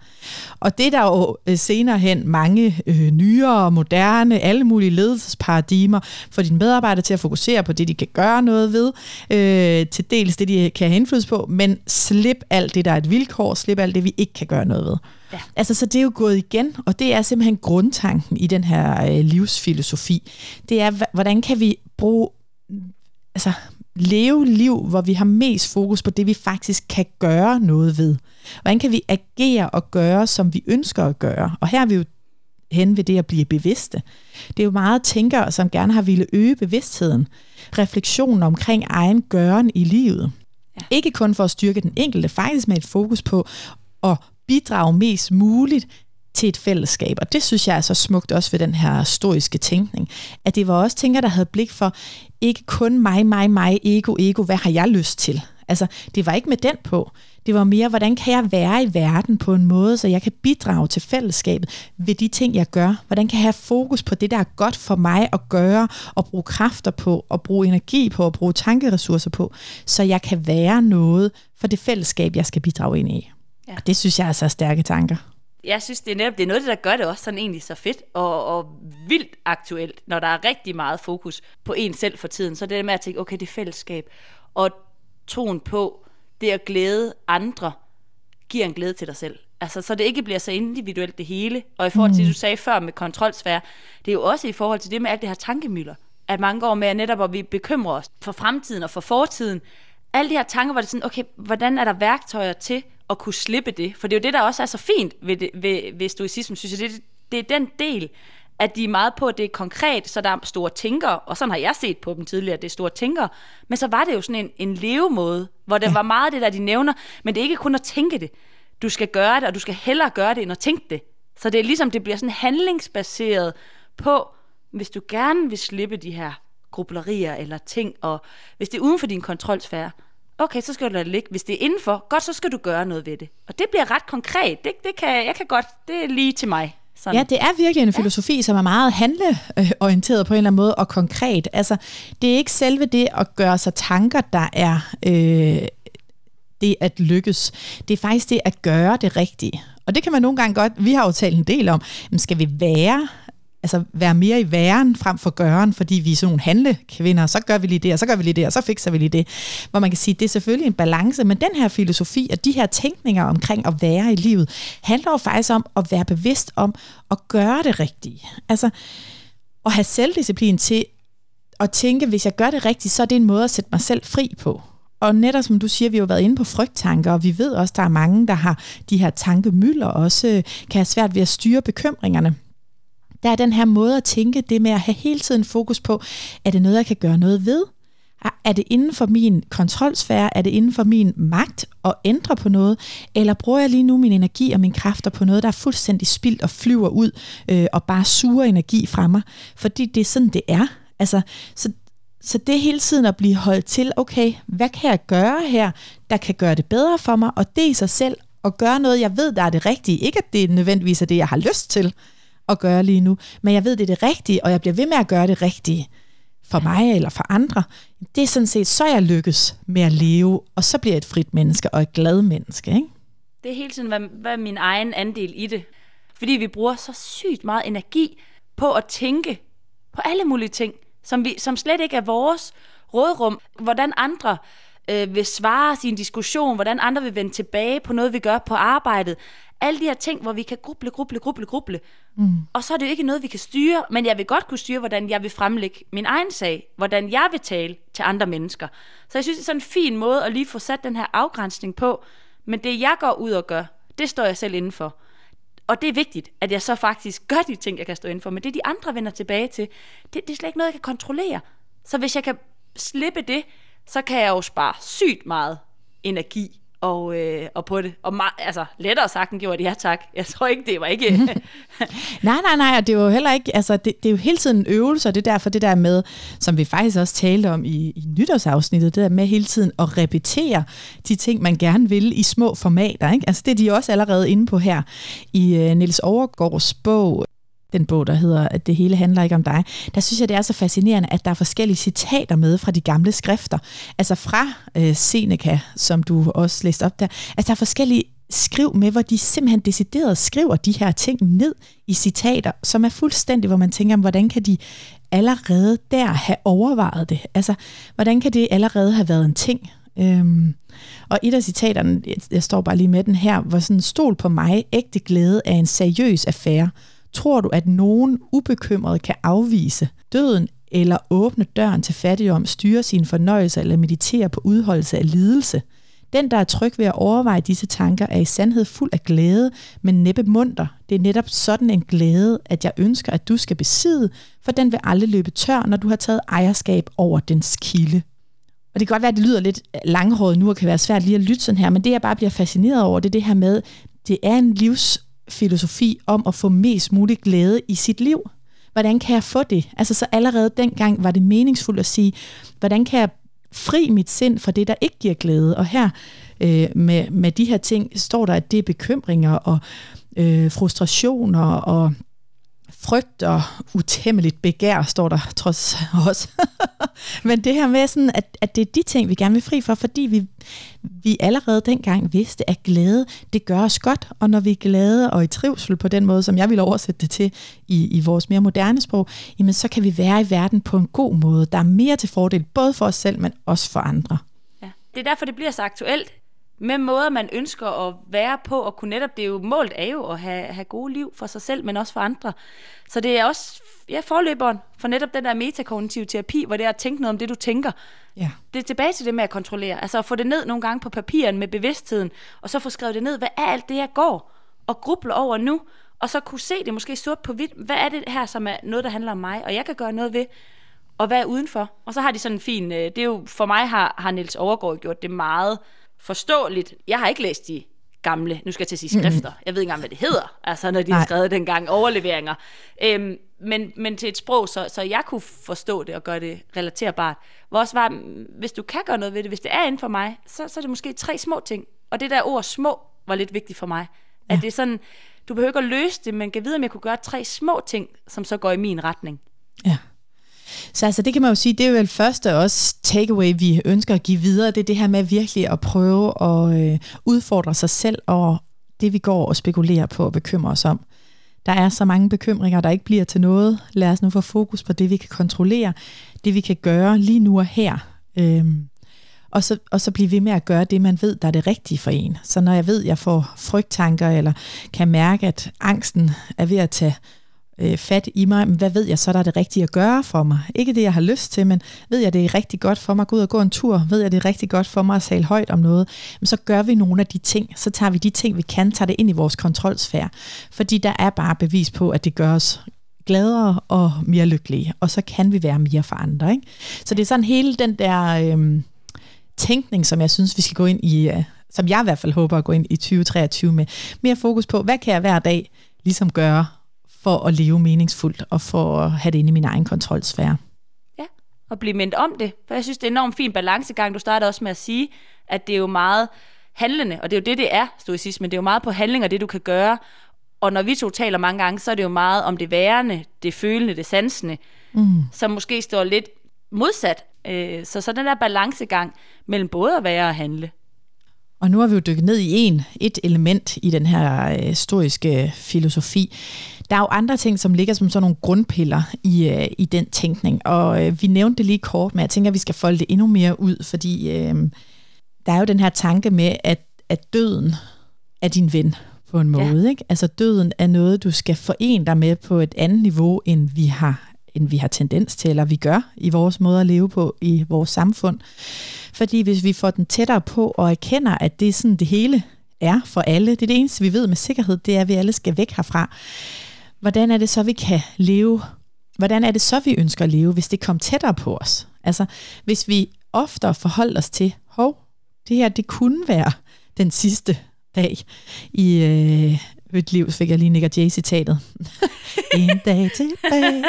[SPEAKER 2] Og det der jo øh, senere hen mange øh, nyere, moderne, alle mulige ledelsesparadigmer for dine medarbejdere til at fokusere på det, de kan gøre noget ved, øh, til dels det, de kan have indflydelse på, men slip alt det, der er et vilkår, slip alt det, vi ikke kan gøre noget ved. Ja. Altså, så det er jo gået igen, og det er simpelthen grundtanken i den her øh, livsfilosofi. Det er, hvordan kan vi bruge, altså leve liv, hvor vi har mest fokus på det, vi faktisk kan gøre noget ved. Hvordan kan vi agere og gøre, som vi ønsker at gøre? Og her er vi jo hen ved det at blive bevidste. Det er jo meget tænkere, som gerne har ville øge bevidstheden. Refleksionen omkring egen gøren i livet. Ja. Ikke kun for at styrke den enkelte, faktisk med et fokus på at bidrage mest muligt til et fællesskab. Og det synes jeg er så smukt også ved den her stoiske tænkning, at det var også tænker, der havde blik for ikke kun mig, mig, mig, ego, ego, hvad har jeg lyst til? Altså, det var ikke med den på. Det var mere, hvordan kan jeg være i verden på en måde, så jeg kan bidrage til fællesskabet ved de ting, jeg gør? Hvordan kan jeg have fokus på det, der er godt for mig at gøre, og bruge kræfter på, og bruge energi på, og bruge tankeressourcer på, så jeg kan være noget for det fællesskab, jeg skal bidrage ind i? Ja. Og det synes jeg er så stærke tanker
[SPEAKER 1] jeg synes, det er netop det er noget, der gør det også sådan egentlig så fedt og, og vildt aktuelt, når der er rigtig meget fokus på en selv for tiden. Så det er med at tænke, okay, det er fællesskab. Og troen på det at glæde andre, giver en glæde til dig selv. Altså, så det ikke bliver så individuelt det hele. Og i forhold til, mm. det du sagde før med kontrolsfære, det er jo også i forhold til det med alt det her tankemøller. At mange går med netop, at vi bekymrer os for fremtiden og for fortiden. Alle de her tanker, hvor det er sådan, okay, hvordan er der værktøjer til at kunne slippe det. For det er jo det, der også er så fint ved, det, ved, ved stoicismen, synes jeg. Det, det er den del, at de er meget på, at det er konkret, så der er store tænkere, og sådan har jeg set på dem tidligere, at det er store tænkere. Men så var det jo sådan en, en levemåde, hvor det ja. var meget det, der de nævner, men det er ikke kun at tænke det. Du skal gøre det, og du skal hellere gøre det, end at tænke det. Så det er ligesom, det bliver sådan handlingsbaseret på, hvis du gerne vil slippe de her grublerier eller ting, og hvis det er uden for din kontrolsfære, okay, så skal du lade det ligge. Hvis det er indenfor, godt, så skal du gøre noget ved det. Og det bliver ret konkret. Det, det kan, jeg kan godt, det er lige til mig.
[SPEAKER 2] Sådan. Ja, det er virkelig en filosofi, ja. som er meget handleorienteret på en eller anden måde, og konkret. Altså, det er ikke selve det at gøre sig tanker, der er øh, det at lykkes. Det er faktisk det at gøre det rigtige. Og det kan man nogle gange godt, vi har jo talt en del om, men skal vi være altså være mere i væren frem for gøren, fordi vi er sådan nogle handlekvinder, så gør vi lige det, og så gør vi lige det, og så fikser vi lige det. Hvor man kan sige, det er selvfølgelig en balance, men den her filosofi og de her tænkninger omkring at være i livet, handler jo faktisk om at være bevidst om at gøre det rigtige. Altså at have selvdisciplin til at tænke, hvis jeg gør det rigtigt, så er det en måde at sætte mig selv fri på. Og netop som du siger, vi har jo været inde på frygttanker, og vi ved også, at der er mange, der har de her tankemylder, også kan have svært ved at styre bekymringerne der er den her måde at tænke, det med at have hele tiden fokus på, er det noget, jeg kan gøre noget ved? Er det inden for min kontrolsfære? Er det inden for min magt at ændre på noget? Eller bruger jeg lige nu min energi og mine kræfter på noget, der er fuldstændig spildt og flyver ud øh, og bare suger energi fra mig? Fordi det er sådan, det er. Altså, så, så det er hele tiden at blive holdt til, okay, hvad kan jeg gøre her, der kan gøre det bedre for mig? Og det i sig selv at gøre noget, jeg ved, der er det rigtige. Ikke at det nødvendigvis er det, jeg har lyst til, at gøre lige nu, men jeg ved, det er det rigtige, og jeg bliver ved med at gøre det rigtige for mig eller for andre. Det er sådan set, så jeg lykkes med at leve, og så bliver jeg et frit menneske og et glad menneske. Ikke?
[SPEAKER 1] Det er hele tiden, hvad, hvad er min egen andel i det. Fordi vi bruger så sygt meget energi på at tænke på alle mulige ting, som, vi, som slet ikke er vores rådrum. Hvordan andre øh, vil svare sin diskussion, hvordan andre vil vende tilbage på noget, vi gør på arbejdet. Alle de her ting, hvor vi kan gruble, gruble, gruble, gruble. Mm. Og så er det jo ikke noget, vi kan styre, men jeg vil godt kunne styre, hvordan jeg vil fremlægge min egen sag, hvordan jeg vil tale til andre mennesker. Så jeg synes, det er sådan en fin måde at lige få sat den her afgrænsning på, men det jeg går ud og gør, det står jeg selv inden for. Og det er vigtigt, at jeg så faktisk gør de ting, jeg kan stå inden for, men det de andre vender tilbage til, det, det er slet ikke noget, jeg kan kontrollere. Så hvis jeg kan slippe det, så kan jeg jo spare sygt meget energi og, øh, og på det. Og meget, altså, lettere sagt end gjort, ja tak. Jeg tror ikke, det var ikke...
[SPEAKER 2] nej, nej, nej, og det er jo heller ikke... Altså, det, det er jo hele tiden en øvelse, og det er derfor det der med, som vi faktisk også talte om i, i nytårsafsnittet, det der med hele tiden at repetere de ting, man gerne vil i små formater. Ikke? Altså, det er de også allerede inde på her i uh, Niels Overgaards bog den bog, der hedder at Det hele handler ikke om dig, der synes jeg, det er så fascinerende, at der er forskellige citater med fra de gamle skrifter. Altså fra øh, Seneca, som du også læste op der. Altså der er forskellige skriv med, hvor de simpelthen decideret skriver de her ting ned i citater, som er fuldstændig, hvor man tænker, hvordan kan de allerede der have overvejet det? Altså, hvordan kan det allerede have været en ting? Øhm, og et af citaterne, jeg står bare lige med den her, var sådan, stol på mig, ægte glæde er en seriøs affære. Tror du, at nogen ubekymret kan afvise døden eller åbne døren til fattigdom, styre sine fornøjelser eller meditere på udholdelse af lidelse? Den, der er tryg ved at overveje disse tanker, er i sandhed fuld af glæde, men næppe munter. Det er netop sådan en glæde, at jeg ønsker, at du skal besidde, for den vil aldrig løbe tør, når du har taget ejerskab over dens kilde. Og det kan godt være, at det lyder lidt langhåret nu, og kan være svært lige at lytte sådan her, men det, jeg bare bliver fascineret over, det er det her med, det er en livs filosofi om at få mest mulig glæde i sit liv. Hvordan kan jeg få det? Altså så allerede dengang var det meningsfuldt at sige, hvordan kan jeg fri mit sind fra det, der ikke giver glæde. Og her øh, med, med de her ting står der, at det er bekymringer og øh, frustrationer og frygt og utæmmeligt begær, står der trods os. Men det her med, sådan, at, at det er de ting, vi gerne vil fri for, fordi vi, vi allerede dengang vidste, at glæde, det gør os godt, og når vi er glade og i trivsel på den måde, som jeg vil oversætte det til i, i vores mere moderne sprog, jamen så kan vi være i verden på en god måde, der er mere til fordel, både for os selv, men også for andre.
[SPEAKER 1] Ja. Det er derfor, det bliver så aktuelt med måder, man ønsker at være på, og kunne netop, det er jo, målet er jo at have, have gode liv for sig selv, men også for andre. Så det er også ja, forløberen for netop den der metakognitive terapi, hvor det er at tænke noget om det, du tænker. Ja. Det er tilbage til det med at kontrollere. Altså at få det ned nogle gange på papiren med bevidstheden, og så få skrevet det ned. Hvad er alt det, jeg går og grubler over nu? Og så kunne se det måske sort på hvidt. Hvad er det her, som er noget, der handler om mig, og jeg kan gøre noget ved? Og hvad er udenfor? Og så har de sådan en fin... Øh, det er jo, for mig har, har Niels Overgaard gjort det meget forståeligt. Jeg har ikke læst de gamle, nu skal jeg til at sige skrifter, jeg ved ikke engang, hvad det hedder, altså når de har skrevet dengang overleveringer, øhm, men, men til et sprog, så, så jeg kunne forstå det og gøre det relaterbart. Hvor også var, hvis du kan gøre noget ved det, hvis det er inden for mig, så, så er det måske tre små ting. Og det der ord små var lidt vigtigt for mig. At ja. det er sådan, du behøver ikke at løse det, men kan vide, om jeg kunne gøre tre små ting, som så går i min retning.
[SPEAKER 2] Ja. Så altså, det kan man jo sige, det er jo vel første også takeaway, vi ønsker at give videre, det er det her med virkelig at prøve at øh, udfordre sig selv og det, vi går og spekulerer på og bekymrer os om. Der er så mange bekymringer, der ikke bliver til noget. Lad os nu få fokus på det, vi kan kontrollere, det vi kan gøre lige nu og her. Øhm, og så, og så blive ved med at gøre det, man ved, der er det rigtige for en. Så når jeg ved, jeg får frygttanker, eller kan mærke, at angsten er ved at tage øh, fat i mig, men hvad ved jeg så, der er det rigtige at gøre for mig? Ikke det, jeg har lyst til, men ved jeg, det er rigtig godt for mig at gå ud og gå en tur? Ved jeg, det er rigtig godt for mig at tale højt om noget? Men så gør vi nogle af de ting, så tager vi de ting, vi kan, tager det ind i vores kontrolsfære. Fordi der er bare bevis på, at det gør os gladere og mere lykkelige, og så kan vi være mere for andre. Ikke? Så det er sådan hele den der øh, tænkning, som jeg synes, vi skal gå ind i, øh, som jeg i hvert fald håber at gå ind i 2023 med. Mere fokus på, hvad kan jeg hver dag ligesom gøre for at leve meningsfuldt og for at have det inde i min egen kontrolsfære.
[SPEAKER 1] Ja, og blive mindt om det. For jeg synes, det er en enormt fin balancegang. Du starter også med at sige, at det er jo meget handlende, og det er jo det, det er, stoicisme. Det er jo meget på handling og det, du kan gøre. Og når vi to taler mange gange, så er det jo meget om det værende, det følende, det sansende, mm. som måske står lidt modsat. Øh, så så den der balancegang mellem både at være og handle.
[SPEAKER 2] Og nu har vi jo dykket ned i en, et element i den her øh, historiske filosofi. Der er jo andre ting, som ligger som sådan nogle grundpiller i, øh, i den tænkning. Og øh, vi nævnte det lige kort, men jeg tænker, at vi skal folde det endnu mere ud, fordi øh, der er jo den her tanke med, at, at døden er din ven på en måde. Ja. Ikke? Altså døden er noget, du skal forene dig med på et andet niveau, end vi har end vi har tendens til, eller vi gør i vores måde at leve på i vores samfund. Fordi hvis vi får den tættere på og erkender, at det er sådan det hele er for alle, det er det eneste, vi ved med sikkerhed, det er, at vi alle skal væk herfra. Hvordan er det så, vi kan leve? Hvordan er det så, vi ønsker at leve, hvis det kommer tættere på os? Altså, hvis vi oftere forholder os til, hov, det her, det kunne være den sidste dag i øh, mit liv, fik jeg lige Nick Jay-citatet. en dag tilbage.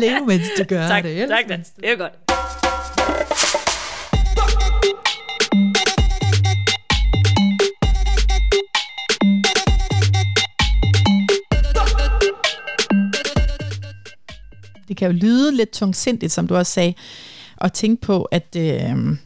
[SPEAKER 2] Lev, mens du gør
[SPEAKER 1] tak,
[SPEAKER 2] det.
[SPEAKER 1] Tak, tak. Det er godt.
[SPEAKER 2] Det kan jo lyde lidt tungsindigt, som du også sagde, at tænke på, at, øh,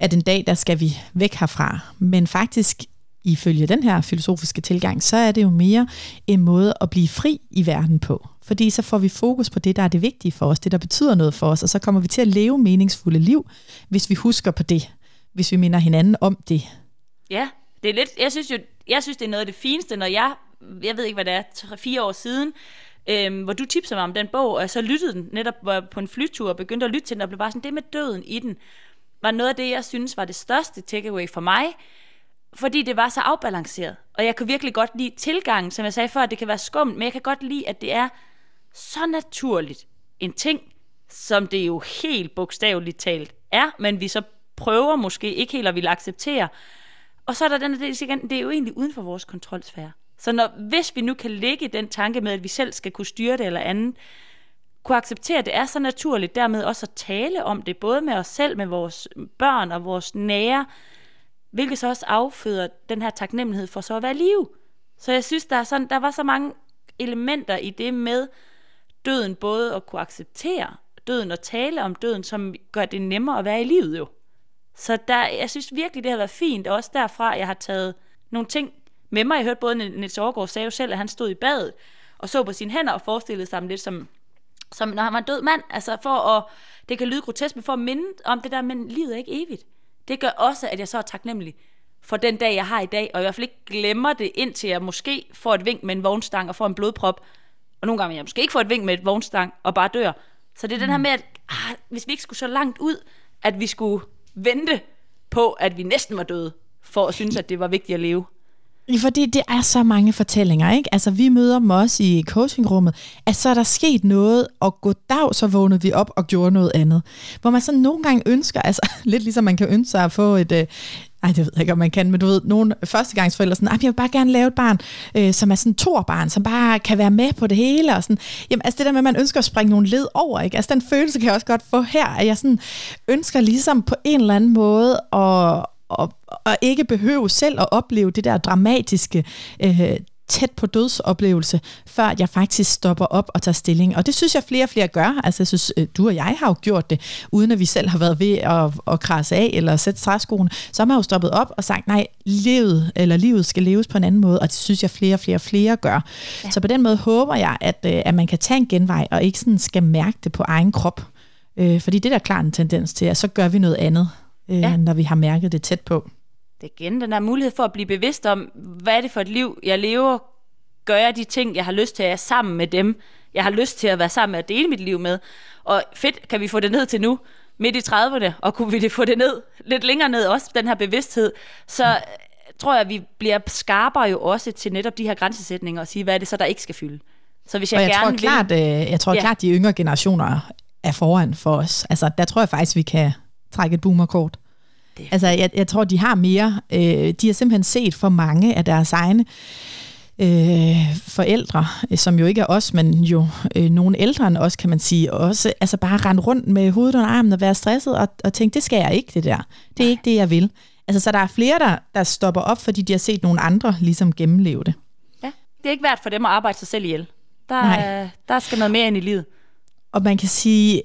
[SPEAKER 2] at en dag, der skal vi væk herfra. Men faktisk, ifølge den her filosofiske tilgang, så er det jo mere en måde at blive fri i verden på. Fordi så får vi fokus på det, der er det vigtige for os, det, der betyder noget for os, og så kommer vi til at leve meningsfulde liv, hvis vi husker på det, hvis vi minder hinanden om det.
[SPEAKER 1] Ja, det er lidt, jeg synes jo, jeg synes, det er noget af det fineste, når jeg, jeg ved ikke, hvad det er, 3-4 år siden, øh, hvor du tipsede mig om den bog, og så lyttede den, netop var på en flytur og begyndte at lytte til den, og blev bare sådan, det med døden i den, var noget af det, jeg synes var det største takeaway for mig, fordi det var så afbalanceret. Og jeg kunne virkelig godt lide tilgangen, som jeg sagde før, at det kan være skumt, men jeg kan godt lide, at det er så naturligt en ting, som det jo helt bogstaveligt talt er, men vi så prøver måske ikke helt at ville acceptere. Og så er der den del igen, det er jo egentlig uden for vores kontrolsfære. Så når, hvis vi nu kan lægge den tanke med, at vi selv skal kunne styre det eller andet, kunne acceptere, at det er så naturligt, dermed også at tale om det, både med os selv, med vores børn og vores nære, hvilket så også afføder den her taknemmelighed for så at være liv. Så jeg synes, der, er sådan, der var så mange elementer i det med døden, både at kunne acceptere døden og tale om døden, som gør det nemmere at være i livet jo. Så der, jeg synes virkelig, det har været fint, og også derfra, jeg har taget nogle ting med mig. Jeg hørte både Niels Aargaard sagde jo selv, at han stod i badet og så på sine hænder og forestillede sig lidt som, som når han var en død mand. Altså for at, det kan lyde grotesk, men for at minde om det der, men livet er ikke evigt. Det gør også, at jeg så er taknemmelig for den dag, jeg har i dag, og i hvert fald ikke glemmer det, indtil jeg måske får et vink med en vognstang og får en blodprop, og nogle gange jeg måske ikke får et vink med et vognstang og bare dør. Så det er mm. den her mm. med, at ah, hvis vi ikke skulle så langt ud, at vi skulle vente på, at vi næsten var døde, for at synes, at det var vigtigt at leve.
[SPEAKER 2] Fordi det er så mange fortællinger, ikke? Altså, vi møder dem også i coachingrummet, at så er der sket noget, og goddag, så vågnede vi op og gjorde noget andet. Hvor man så nogle gange ønsker, altså lidt ligesom man kan ønske sig at få et, øh, ej, det ved jeg ikke, om man kan, men du ved, nogle førstegangsforældre sådan, jeg vil bare gerne lave et barn, øh, som er sådan to barn, som bare kan være med på det hele, og sådan, jamen, altså det der med, at man ønsker at springe nogle led over, ikke? Altså den følelse kan jeg også godt få her, at jeg sådan ønsker ligesom på en eller anden måde at, og, og ikke behøve selv at opleve det der dramatiske øh, tæt på dødsoplevelse, før jeg faktisk stopper op og tager stilling. Og det synes jeg flere og flere gør. Altså jeg synes, øh, du og jeg har jo gjort det, uden at vi selv har været ved at, at krasse af eller sætte træskoene. Så har man jo stoppet op og sagt, nej, livet, eller livet skal leves på en anden måde, og det synes jeg flere og flere og flere gør. Ja. Så på den måde håber jeg, at, øh, at man kan tage en genvej, og ikke sådan skal mærke det på egen krop. Øh, fordi det er der klart en tendens til, at så gør vi noget andet øh, ja. når vi har mærket det tæt på.
[SPEAKER 1] Det er igen den der mulighed for at blive bevidst om, hvad er det for et liv, jeg lever? Gør jeg de ting, jeg har lyst til at være sammen med dem, jeg har lyst til at være sammen med at dele mit liv med? Og fedt, kan vi få det ned til nu, midt i 30'erne, og kunne vi det få det ned lidt længere ned, også den her bevidsthed, så mm. tror jeg, at vi bliver skarpere jo også til netop de her grænsesætninger og sige, hvad er det så, der ikke skal fylde.
[SPEAKER 2] Så hvis jeg, og jeg gerne tror klart, vil... Øh, jeg tror ja. klart, de yngre generationer er foran for os. Altså, der tror jeg faktisk, vi kan trække et boomerkort. Det. Altså, jeg, jeg tror, de har mere. Øh, de har simpelthen set for mange af deres egne øh, forældre, som jo ikke er os, men jo øh, nogle ældre end os, kan man sige, også altså bare rende rundt med hovedet under armen og være stresset og, og tænke, det skal jeg ikke, det der. Det er Nej. ikke det, jeg vil. Altså, så der er flere, der, der stopper op, fordi de har set nogle andre ligesom gennemleve det.
[SPEAKER 1] Ja, det er ikke værd for dem at arbejde sig selv ihjel. Der, der skal noget mere ind i livet.
[SPEAKER 2] Og man kan sige,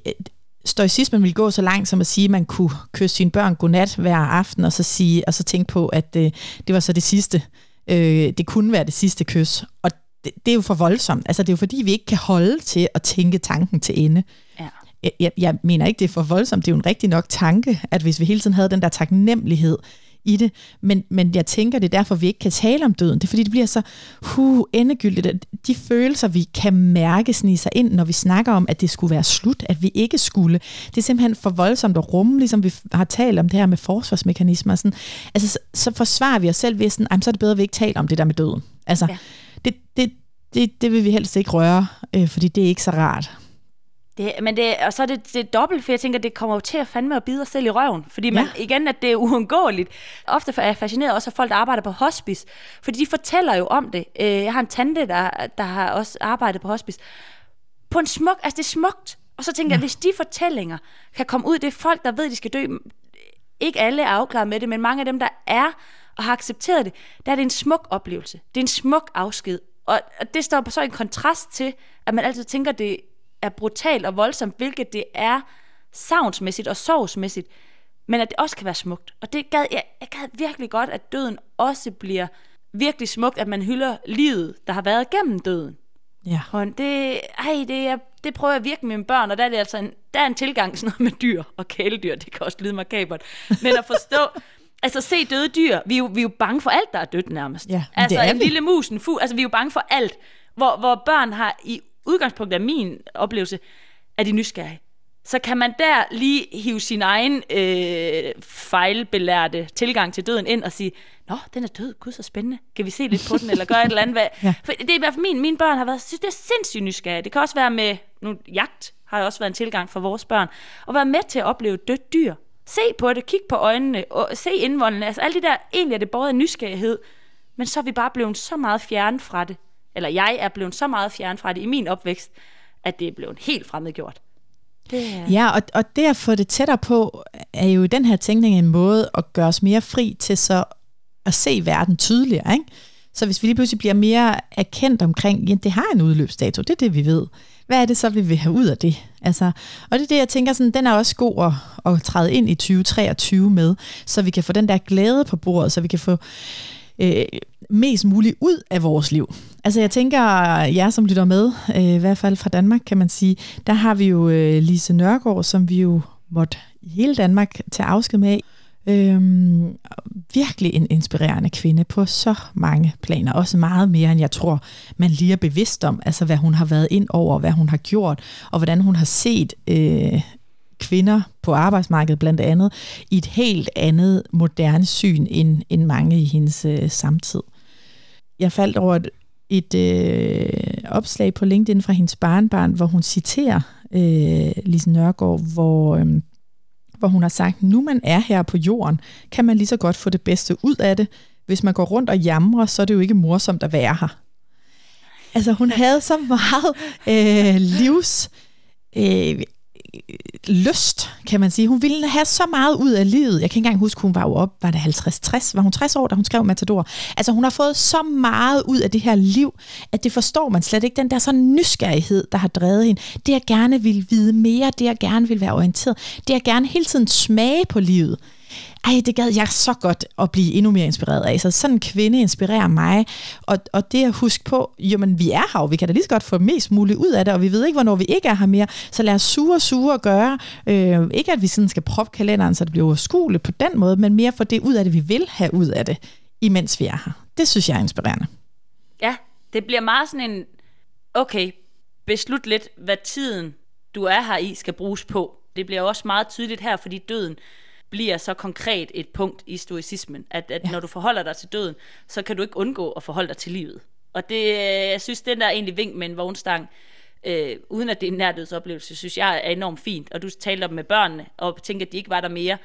[SPEAKER 2] stoicismen ville gå så langt som at sige, at man kunne kysse sine børn godnat hver aften, og så, sige, og så tænke på, at det, øh, det var så det sidste. Øh, det kunne være det sidste kys. Og det, det er jo for voldsomt. Altså, det er jo fordi, vi ikke kan holde til at tænke tanken til ende. Ja. Jeg, jeg, jeg mener ikke, det er for voldsomt. Det er jo en rigtig nok tanke, at hvis vi hele tiden havde den der taknemmelighed i det, men, men jeg tænker, det er derfor, vi ikke kan tale om døden. Det er fordi, det bliver så uh, endegyldigt. De følelser, vi kan mærke snige sig ind, når vi snakker om, at det skulle være slut, at vi ikke skulle. Det er simpelthen for voldsomt at rumme, ligesom vi har talt om det her med forsvarsmekanismer. Sådan. Altså, så, så forsvarer vi os selv ved, sådan, så er det bedre, at vi ikke taler om det der med døden. Altså, ja. det, det, det, det vil vi helst ikke røre, øh, fordi det er ikke så rart.
[SPEAKER 1] Det, men det, og så er det, det er dobbelt, for jeg tænker, det kommer jo til at fandme at bide os selv i røven. Fordi man, ja. igen, at det er uundgåeligt. Ofte er jeg fascineret også af folk, der arbejder på hospice. Fordi de fortæller jo om det. Øh, jeg har en tante, der, der har også arbejdet på hospice. På en smuk, altså det er smukt. Og så tænker ja. jeg, hvis de fortællinger kan komme ud, det er folk, der ved, at de skal dø. Ikke alle er afklaret med det, men mange af dem, der er og har accepteret det, der er det en smuk oplevelse. Det er en smuk afsked. Og det står så i en kontrast til, at man altid tænker, det er brutalt og voldsomt, hvilket det er savnsmæssigt og sovsmæssigt, men at det også kan være smukt. Og det gad, jeg, jeg gad virkelig godt, at døden også bliver virkelig smukt, at man hylder livet, der har været gennem døden.
[SPEAKER 2] Ja.
[SPEAKER 1] Og det, ej, det, er, det prøver jeg virkelig med mine børn, og der er det altså en, der er en tilgang sådan noget med dyr og kæledyr, det kan også lyde makabert, men at forstå, altså se døde dyr, vi er jo, vi er jo bange for alt, der er dødt nærmest.
[SPEAKER 2] Ja,
[SPEAKER 1] altså en
[SPEAKER 2] vi.
[SPEAKER 1] lille mus, en fugl, altså vi er jo bange for alt, hvor, hvor børn har i udgangspunkt af min oplevelse, er de nysgerrige. Så kan man der lige hive sin egen øh, fejlbelærte tilgang til døden ind og sige, Nå, den er død, gud så spændende. Kan vi se lidt på den, eller gøre et eller andet? Hvad?
[SPEAKER 2] Ja.
[SPEAKER 1] For det er i hvert fald min, mine børn har været, synes, det er sindssygt nysgerrige. Det kan også være med, nu, jagt har jo også været en tilgang for vores børn, at være med til at opleve dødt dyr. Se på det, kig på øjnene, og se indvoldene. Altså alt det der, egentlig er det både af nysgerrighed, men så er vi bare blevet så meget fjern fra det. Eller jeg er blevet så meget fjern fra det i min opvækst, at det er blevet helt fremmedgjort. Det er...
[SPEAKER 2] Ja, og, og det at få det tættere på, er jo den her tænkning en måde at gøre os mere fri til så at se verden tydeligere. Ikke? Så hvis vi lige pludselig bliver mere erkendt omkring, ja, det har en udløbsdato, det er det, vi ved. Hvad er det så, vi vil have ud af det? Altså, og det er det, jeg tænker, sådan, den er også god at, at træde ind i 2023 med, så vi kan få den der glæde på bordet, så vi kan få øh, mest muligt ud af vores liv. Altså jeg tænker, jer som lytter med, øh, i hvert fald fra Danmark kan man sige, der har vi jo øh, Lise Nørgaard, som vi jo måtte i hele Danmark tage afsked med. Øhm, virkelig en inspirerende kvinde på så mange planer, også meget mere end jeg tror, man lige er bevidst om, altså hvad hun har været ind over, hvad hun har gjort, og hvordan hun har set øh, kvinder på arbejdsmarkedet blandt andet, i et helt andet moderne syn end, end mange i hendes øh, samtid. Jeg faldt over et, et øh, opslag på LinkedIn fra hendes barnbarn, hvor hun citerer øh, Lise Nørgaard, hvor, øh, hvor hun har sagt, nu man er her på jorden, kan man lige så godt få det bedste ud af det. Hvis man går rundt og jamrer, så er det jo ikke morsomt at være her. Altså hun havde så meget øh, livs... Øh, lyst, kan man sige. Hun ville have så meget ud af livet. Jeg kan ikke engang huske, hun var jo op, var det 50-60? Var hun 60 år, da hun skrev Matador? Altså hun har fået så meget ud af det her liv, at det forstår man slet ikke. Den der sådan nysgerrighed, der har drevet hende. Det jeg gerne vil vide mere, det jeg gerne vil være orienteret. Det jeg gerne hele tiden smage på livet. Ej, det gad jeg så godt at blive endnu mere inspireret af. Så sådan en kvinde inspirerer mig. Og, og det at huske på, jamen vi er her, og vi kan da lige så godt få mest muligt ud af det, og vi ved ikke, hvornår vi ikke er her mere. Så lad os sure, sure gøre. Øh, ikke at vi sådan skal proppe kalenderen, så det bliver overskueligt på den måde, men mere for det ud af det, vi vil have ud af det, imens vi er her. Det synes jeg er inspirerende.
[SPEAKER 1] Ja, det bliver meget sådan en, okay, beslut lidt, hvad tiden, du er her i, skal bruges på. Det bliver også meget tydeligt her, fordi døden bliver så konkret et punkt i stoicismen, at, at ja. når du forholder dig til døden, så kan du ikke undgå at forholde dig til livet. Og det, jeg synes, den der egentlig vink med en vognstang, øh, uden at det er en nærdødsoplevelse, synes jeg er enormt fint. Og du talte om med børnene, og tænker, at de ikke var der mere.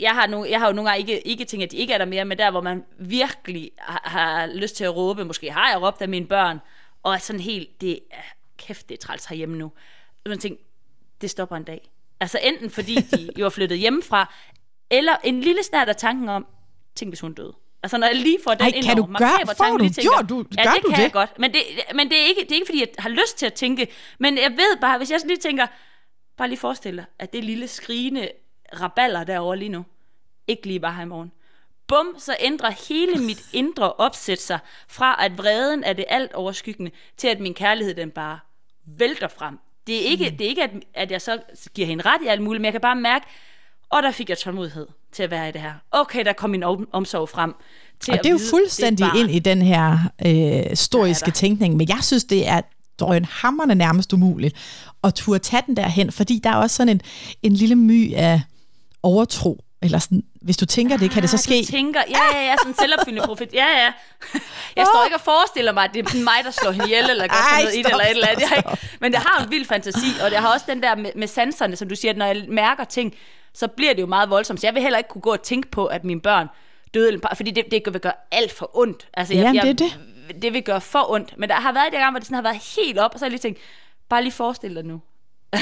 [SPEAKER 1] Jeg har, nu, jeg har jo nogle gange ikke, ikke tænkt, at de ikke er der mere, men der, hvor man virkelig har, har lyst til at råbe, måske har jeg råbt af mine børn, og er sådan helt, det er, kæft, det er træls herhjemme nu. Man tænker, det stopper en dag. Altså enten fordi de jo er flyttet hjemmefra, eller en lille snært af tanken om, tænk hvis hun døde. Altså når jeg lige får den
[SPEAKER 2] Ej,
[SPEAKER 1] ind
[SPEAKER 2] kan du
[SPEAKER 1] over,
[SPEAKER 2] gøre,
[SPEAKER 1] makaber
[SPEAKER 2] får
[SPEAKER 1] tanke,
[SPEAKER 2] du
[SPEAKER 1] lige tænker,
[SPEAKER 2] du,
[SPEAKER 1] ja, det
[SPEAKER 2] du
[SPEAKER 1] kan
[SPEAKER 2] det?
[SPEAKER 1] jeg godt. Men, det, men det, er ikke, det er ikke fordi, jeg har lyst til at tænke, men jeg ved bare, hvis jeg lige tænker, bare lige forestil dig, at det lille skrigende raballer derovre lige nu, ikke lige bare her i morgen. Bum, så ændrer hele mit indre opsæt sig fra, at vreden er det alt overskyggende, til at min kærlighed den bare vælter frem. Det er ikke, mm. det er ikke at, at jeg så giver hende ret i alt muligt, men jeg kan bare mærke, og der fik jeg tålmodighed til at være i det her. Okay, der kom min om- omsorg frem. Til
[SPEAKER 2] Og
[SPEAKER 1] at
[SPEAKER 2] det er jo
[SPEAKER 1] vide,
[SPEAKER 2] fuldstændig ind i den her øh, historiske tænkning, men jeg synes, det er drønhammerne nærmest umuligt at turde tage den derhen, fordi der er også sådan en, en lille my af overtro, eller sådan, hvis du tænker det, kan det så
[SPEAKER 1] Ah,
[SPEAKER 2] ske?
[SPEAKER 1] Du tænker, ja, ja, ja, sådan en selvopfyldende profet. Ja, ja. Jeg står ikke og forestiller mig, at det er mig, der slår hende ihjel, eller gør
[SPEAKER 2] Ej,
[SPEAKER 1] sådan noget i det,
[SPEAKER 2] stop,
[SPEAKER 1] eller et eller andet. Jeg ikke- Men det har en vild fantasi, og det har også den der med, med sanserne, som du siger, at når jeg mærker ting, så bliver det jo meget voldsomt. Så jeg vil heller ikke kunne gå og tænke på, at mine børn døde, fordi det, det vil gøre alt for ondt. Altså, jeg,
[SPEAKER 2] Jamen,
[SPEAKER 1] jeg,
[SPEAKER 2] det er
[SPEAKER 1] det vil gøre for ondt. Men der har været de gange, hvor det sådan har været helt op, og så har jeg lige tænkt, bare lige forestil dig nu,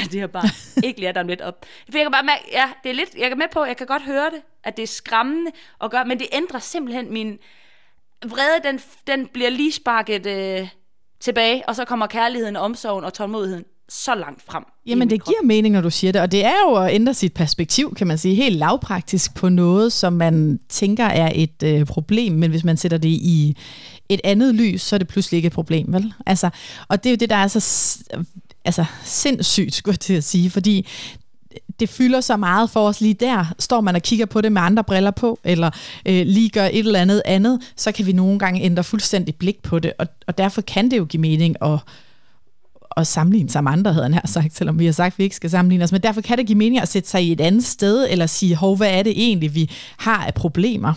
[SPEAKER 1] det her bare ikke lærer dig lidt op. For jeg kan bare mærke, ja, det er lidt, jeg er med på, jeg kan godt høre det, at det er skræmmende at gøre, men det ændrer simpelthen min vrede, den, den bliver lige sparket øh, tilbage, og så kommer kærligheden, omsorgen og tålmodigheden så langt frem.
[SPEAKER 2] Jamen det giver mening, når du siger det, og det er jo at ændre sit perspektiv, kan man sige, helt lavpraktisk på noget, som man tænker er et øh, problem, men hvis man sætter det i et andet lys, så er det pludselig ikke et problem, vel? Altså, og det er jo det, der er så altså, sindssygt, skulle jeg til at sige, fordi det fylder så meget for os lige der. Står man og kigger på det med andre briller på, eller øh, lige gør et eller andet andet, så kan vi nogle gange ændre fuldstændig blik på det, og, og derfor kan det jo give mening at, at sammenligne sig med andre, havde han her sagt, selvom vi har sagt, at vi ikke skal sammenligne os. Men derfor kan det give mening at sætte sig i et andet sted, eller sige, hov, hvad er det egentlig, vi har af problemer?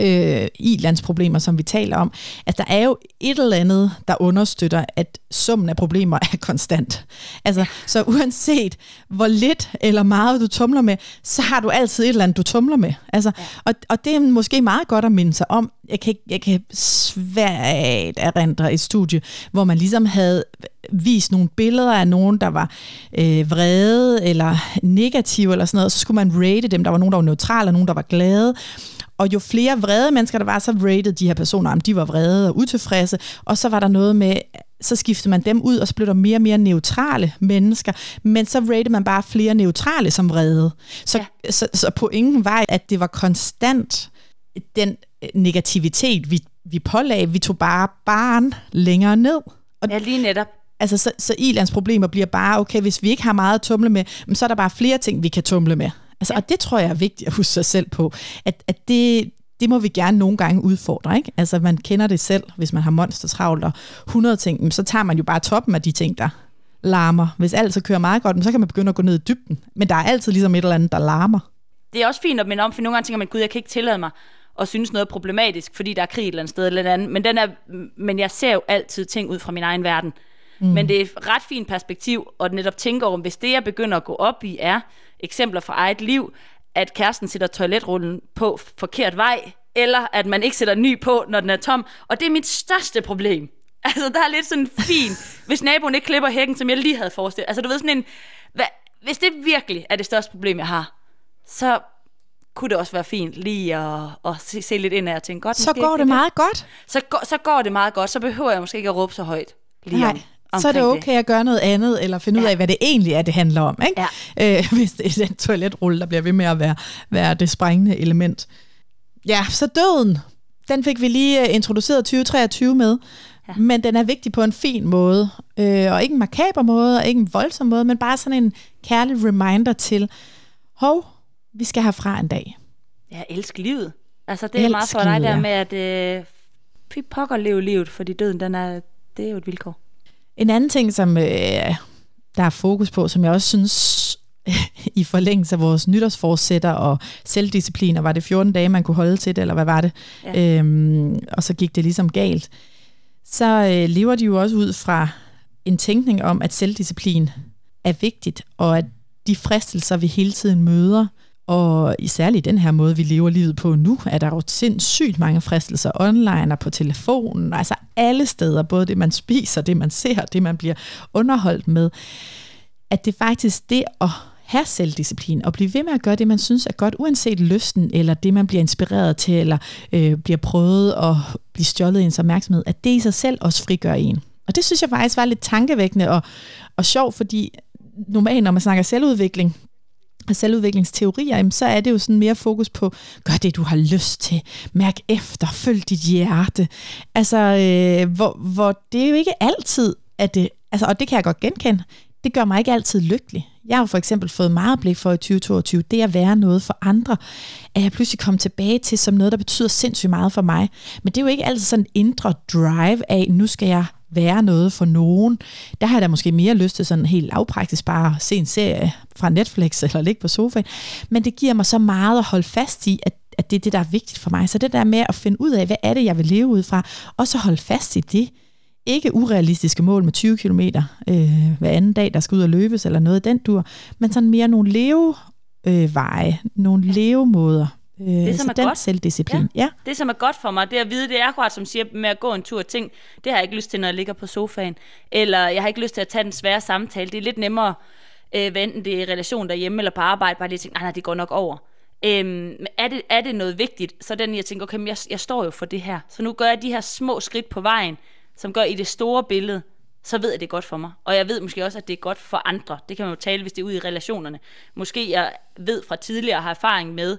[SPEAKER 2] Øh, i-landsproblemer, som vi taler om, at der er jo et eller andet, der understøtter, at summen af problemer er konstant. Altså, så uanset hvor lidt eller meget du tumler med, så har du altid et eller andet, du tumler med. Altså, ja. og, og det er måske meget godt at minde sig om. Jeg kan, jeg kan svært erindre et studie, hvor man ligesom havde vist nogle billeder af nogen, der var øh, vrede eller negative eller sådan noget, og så skulle man rate dem. Der var nogen, der var neutrale, og nogen, der var glade. Og jo flere vrede mennesker der var, så rated de her personer, om de var vrede og utilfredse. Og så var der noget med, så skiftede man dem ud, og så blev der mere og mere neutrale mennesker. Men så rated man bare flere neutrale som vrede. Så, ja. så, så pointen var, at det var konstant den øh, negativitet, vi, vi pålagde. Vi tog bare barn længere ned.
[SPEAKER 1] Og ja, lige netop.
[SPEAKER 2] Altså, så, så Ilans problemer bliver bare, okay, hvis vi ikke har meget at tumle med, så er der bare flere ting, vi kan tumle med. Altså, ja. Og det tror jeg er vigtigt at huske sig selv på, at, at det, det må vi gerne nogle gange udfordre. Ikke? Altså man kender det selv, hvis man har monster travlt og 100 ting, så tager man jo bare toppen af de ting, der larmer. Hvis alt så kører meget godt, så kan man begynde at gå ned i dybden. Men der er altid ligesom et eller andet, der larmer.
[SPEAKER 1] Det er også fint at minde om, for nogle gange tænker man, gud, jeg kan ikke tillade mig at synes noget er problematisk, fordi der er krig et eller andet sted eller andet. Men, den er, men jeg ser jo altid ting ud fra min egen verden. Mm. Men det er et ret fint perspektiv at netop tænke over, hvis det, jeg begynder at gå op i, er eksempler fra eget liv, at kæresten sætter toiletrullen på forkert vej, eller at man ikke sætter ny på, når den er tom. Og det er mit største problem. Altså, der er lidt sådan fin, hvis naboen ikke klipper hækken, som jeg lige havde forestillet. Altså, du ved sådan en, hvad, hvis det virkelig er det største problem, jeg har, så kunne det også være fint lige at, at se, se lidt ind af og tænke, godt,
[SPEAKER 2] så går det, det meget godt.
[SPEAKER 1] Så, så går det meget godt, så behøver jeg måske ikke at råbe så højt lige
[SPEAKER 2] Nej. om så er det okay det. at gøre noget andet, eller finde ja. ud af, hvad det egentlig er, det handler om. Ikke? Ja. Øh, hvis det er den toiletrulle, der bliver ved med at være, være det sprængende element. Ja, så døden, den fik vi lige øh, introduceret 2023 med, ja. men den er vigtig på en fin måde, øh, og ikke en makaber måde, og ikke en voldsom måde, men bare sådan en kærlig reminder til, hov, vi skal herfra en dag.
[SPEAKER 1] Ja, elsk livet. Altså det er elsk meget for dig der med, at øh, fy pokker leve livet, fordi døden, den er, det er jo et vilkår.
[SPEAKER 2] En anden ting, som øh, der er fokus på, som jeg også synes i forlængelse af vores nytårsforsætter og selvdisciplin, og var det 14 dage, man kunne holde til det, eller hvad var det? Ja. Øhm, og så gik det ligesom galt. Så øh, lever de jo også ud fra en tænkning om, at selvdisciplin er vigtigt, og at de fristelser, vi hele tiden møder, og især i den her måde, vi lever livet på nu, er der jo sindssygt mange fristelser online og på telefonen, altså alle steder, både det man spiser, det man ser, det man bliver underholdt med, at det faktisk det at have selvdisciplin og blive ved med at gøre det, man synes er godt, uanset lysten eller det, man bliver inspireret til, eller øh, bliver prøvet at blive stjålet i ens opmærksomhed, at det i sig selv også frigør en. Og det synes jeg faktisk var lidt tankevækkende og, og sjov, fordi normalt, når man snakker selvudvikling, selvudviklingsteorier, så er det jo sådan mere fokus på, gør det, du har lyst til, mærk efter, følg dit hjerte. Altså, øh, hvor, hvor det er jo ikke altid, at det, altså, og det kan jeg godt genkende, det gør mig ikke altid lykkelig. Jeg har for eksempel fået meget blik for i 2022, det at være noget for andre, at jeg pludselig kom tilbage til som noget, der betyder sindssygt meget for mig. Men det er jo ikke altid sådan en indre drive af, nu skal jeg være noget for nogen. Der har jeg da måske mere lyst til sådan helt lavpraktisk bare at se en serie fra Netflix eller ligge på sofaen. Men det giver mig så meget at holde fast i, at at det er det, der er vigtigt for mig. Så det der med at finde ud af, hvad er det, jeg vil leve ud fra, og så holde fast i det. Ikke urealistiske mål med 20 km øh, hver anden dag, der skal ud og løbes eller noget af den dur, men sådan mere nogle leveveje, øh, nogle levemåder, Øh, det, som er den godt, selvdisciplin. Ja. ja.
[SPEAKER 1] Det, som er godt for mig, det er at vide, det er akkurat som siger med at gå en tur ting. Det har jeg ikke lyst til, når jeg ligger på sofaen. Eller jeg har ikke lyst til at tage den svære samtale. Det er lidt nemmere, øh, hvad enten det er i relation derhjemme eller på arbejde, bare lige tænke, nej, nej, det går nok over. Øhm, er, det, er det noget vigtigt, så den jeg tænker, okay, jeg, jeg står jo for det her. Så nu gør jeg de her små skridt på vejen, som gør i det store billede, så ved jeg, det er godt for mig. Og jeg ved måske også, at det er godt for andre. Det kan man jo tale, hvis det er ude i relationerne. Måske jeg ved fra tidligere har erfaring med,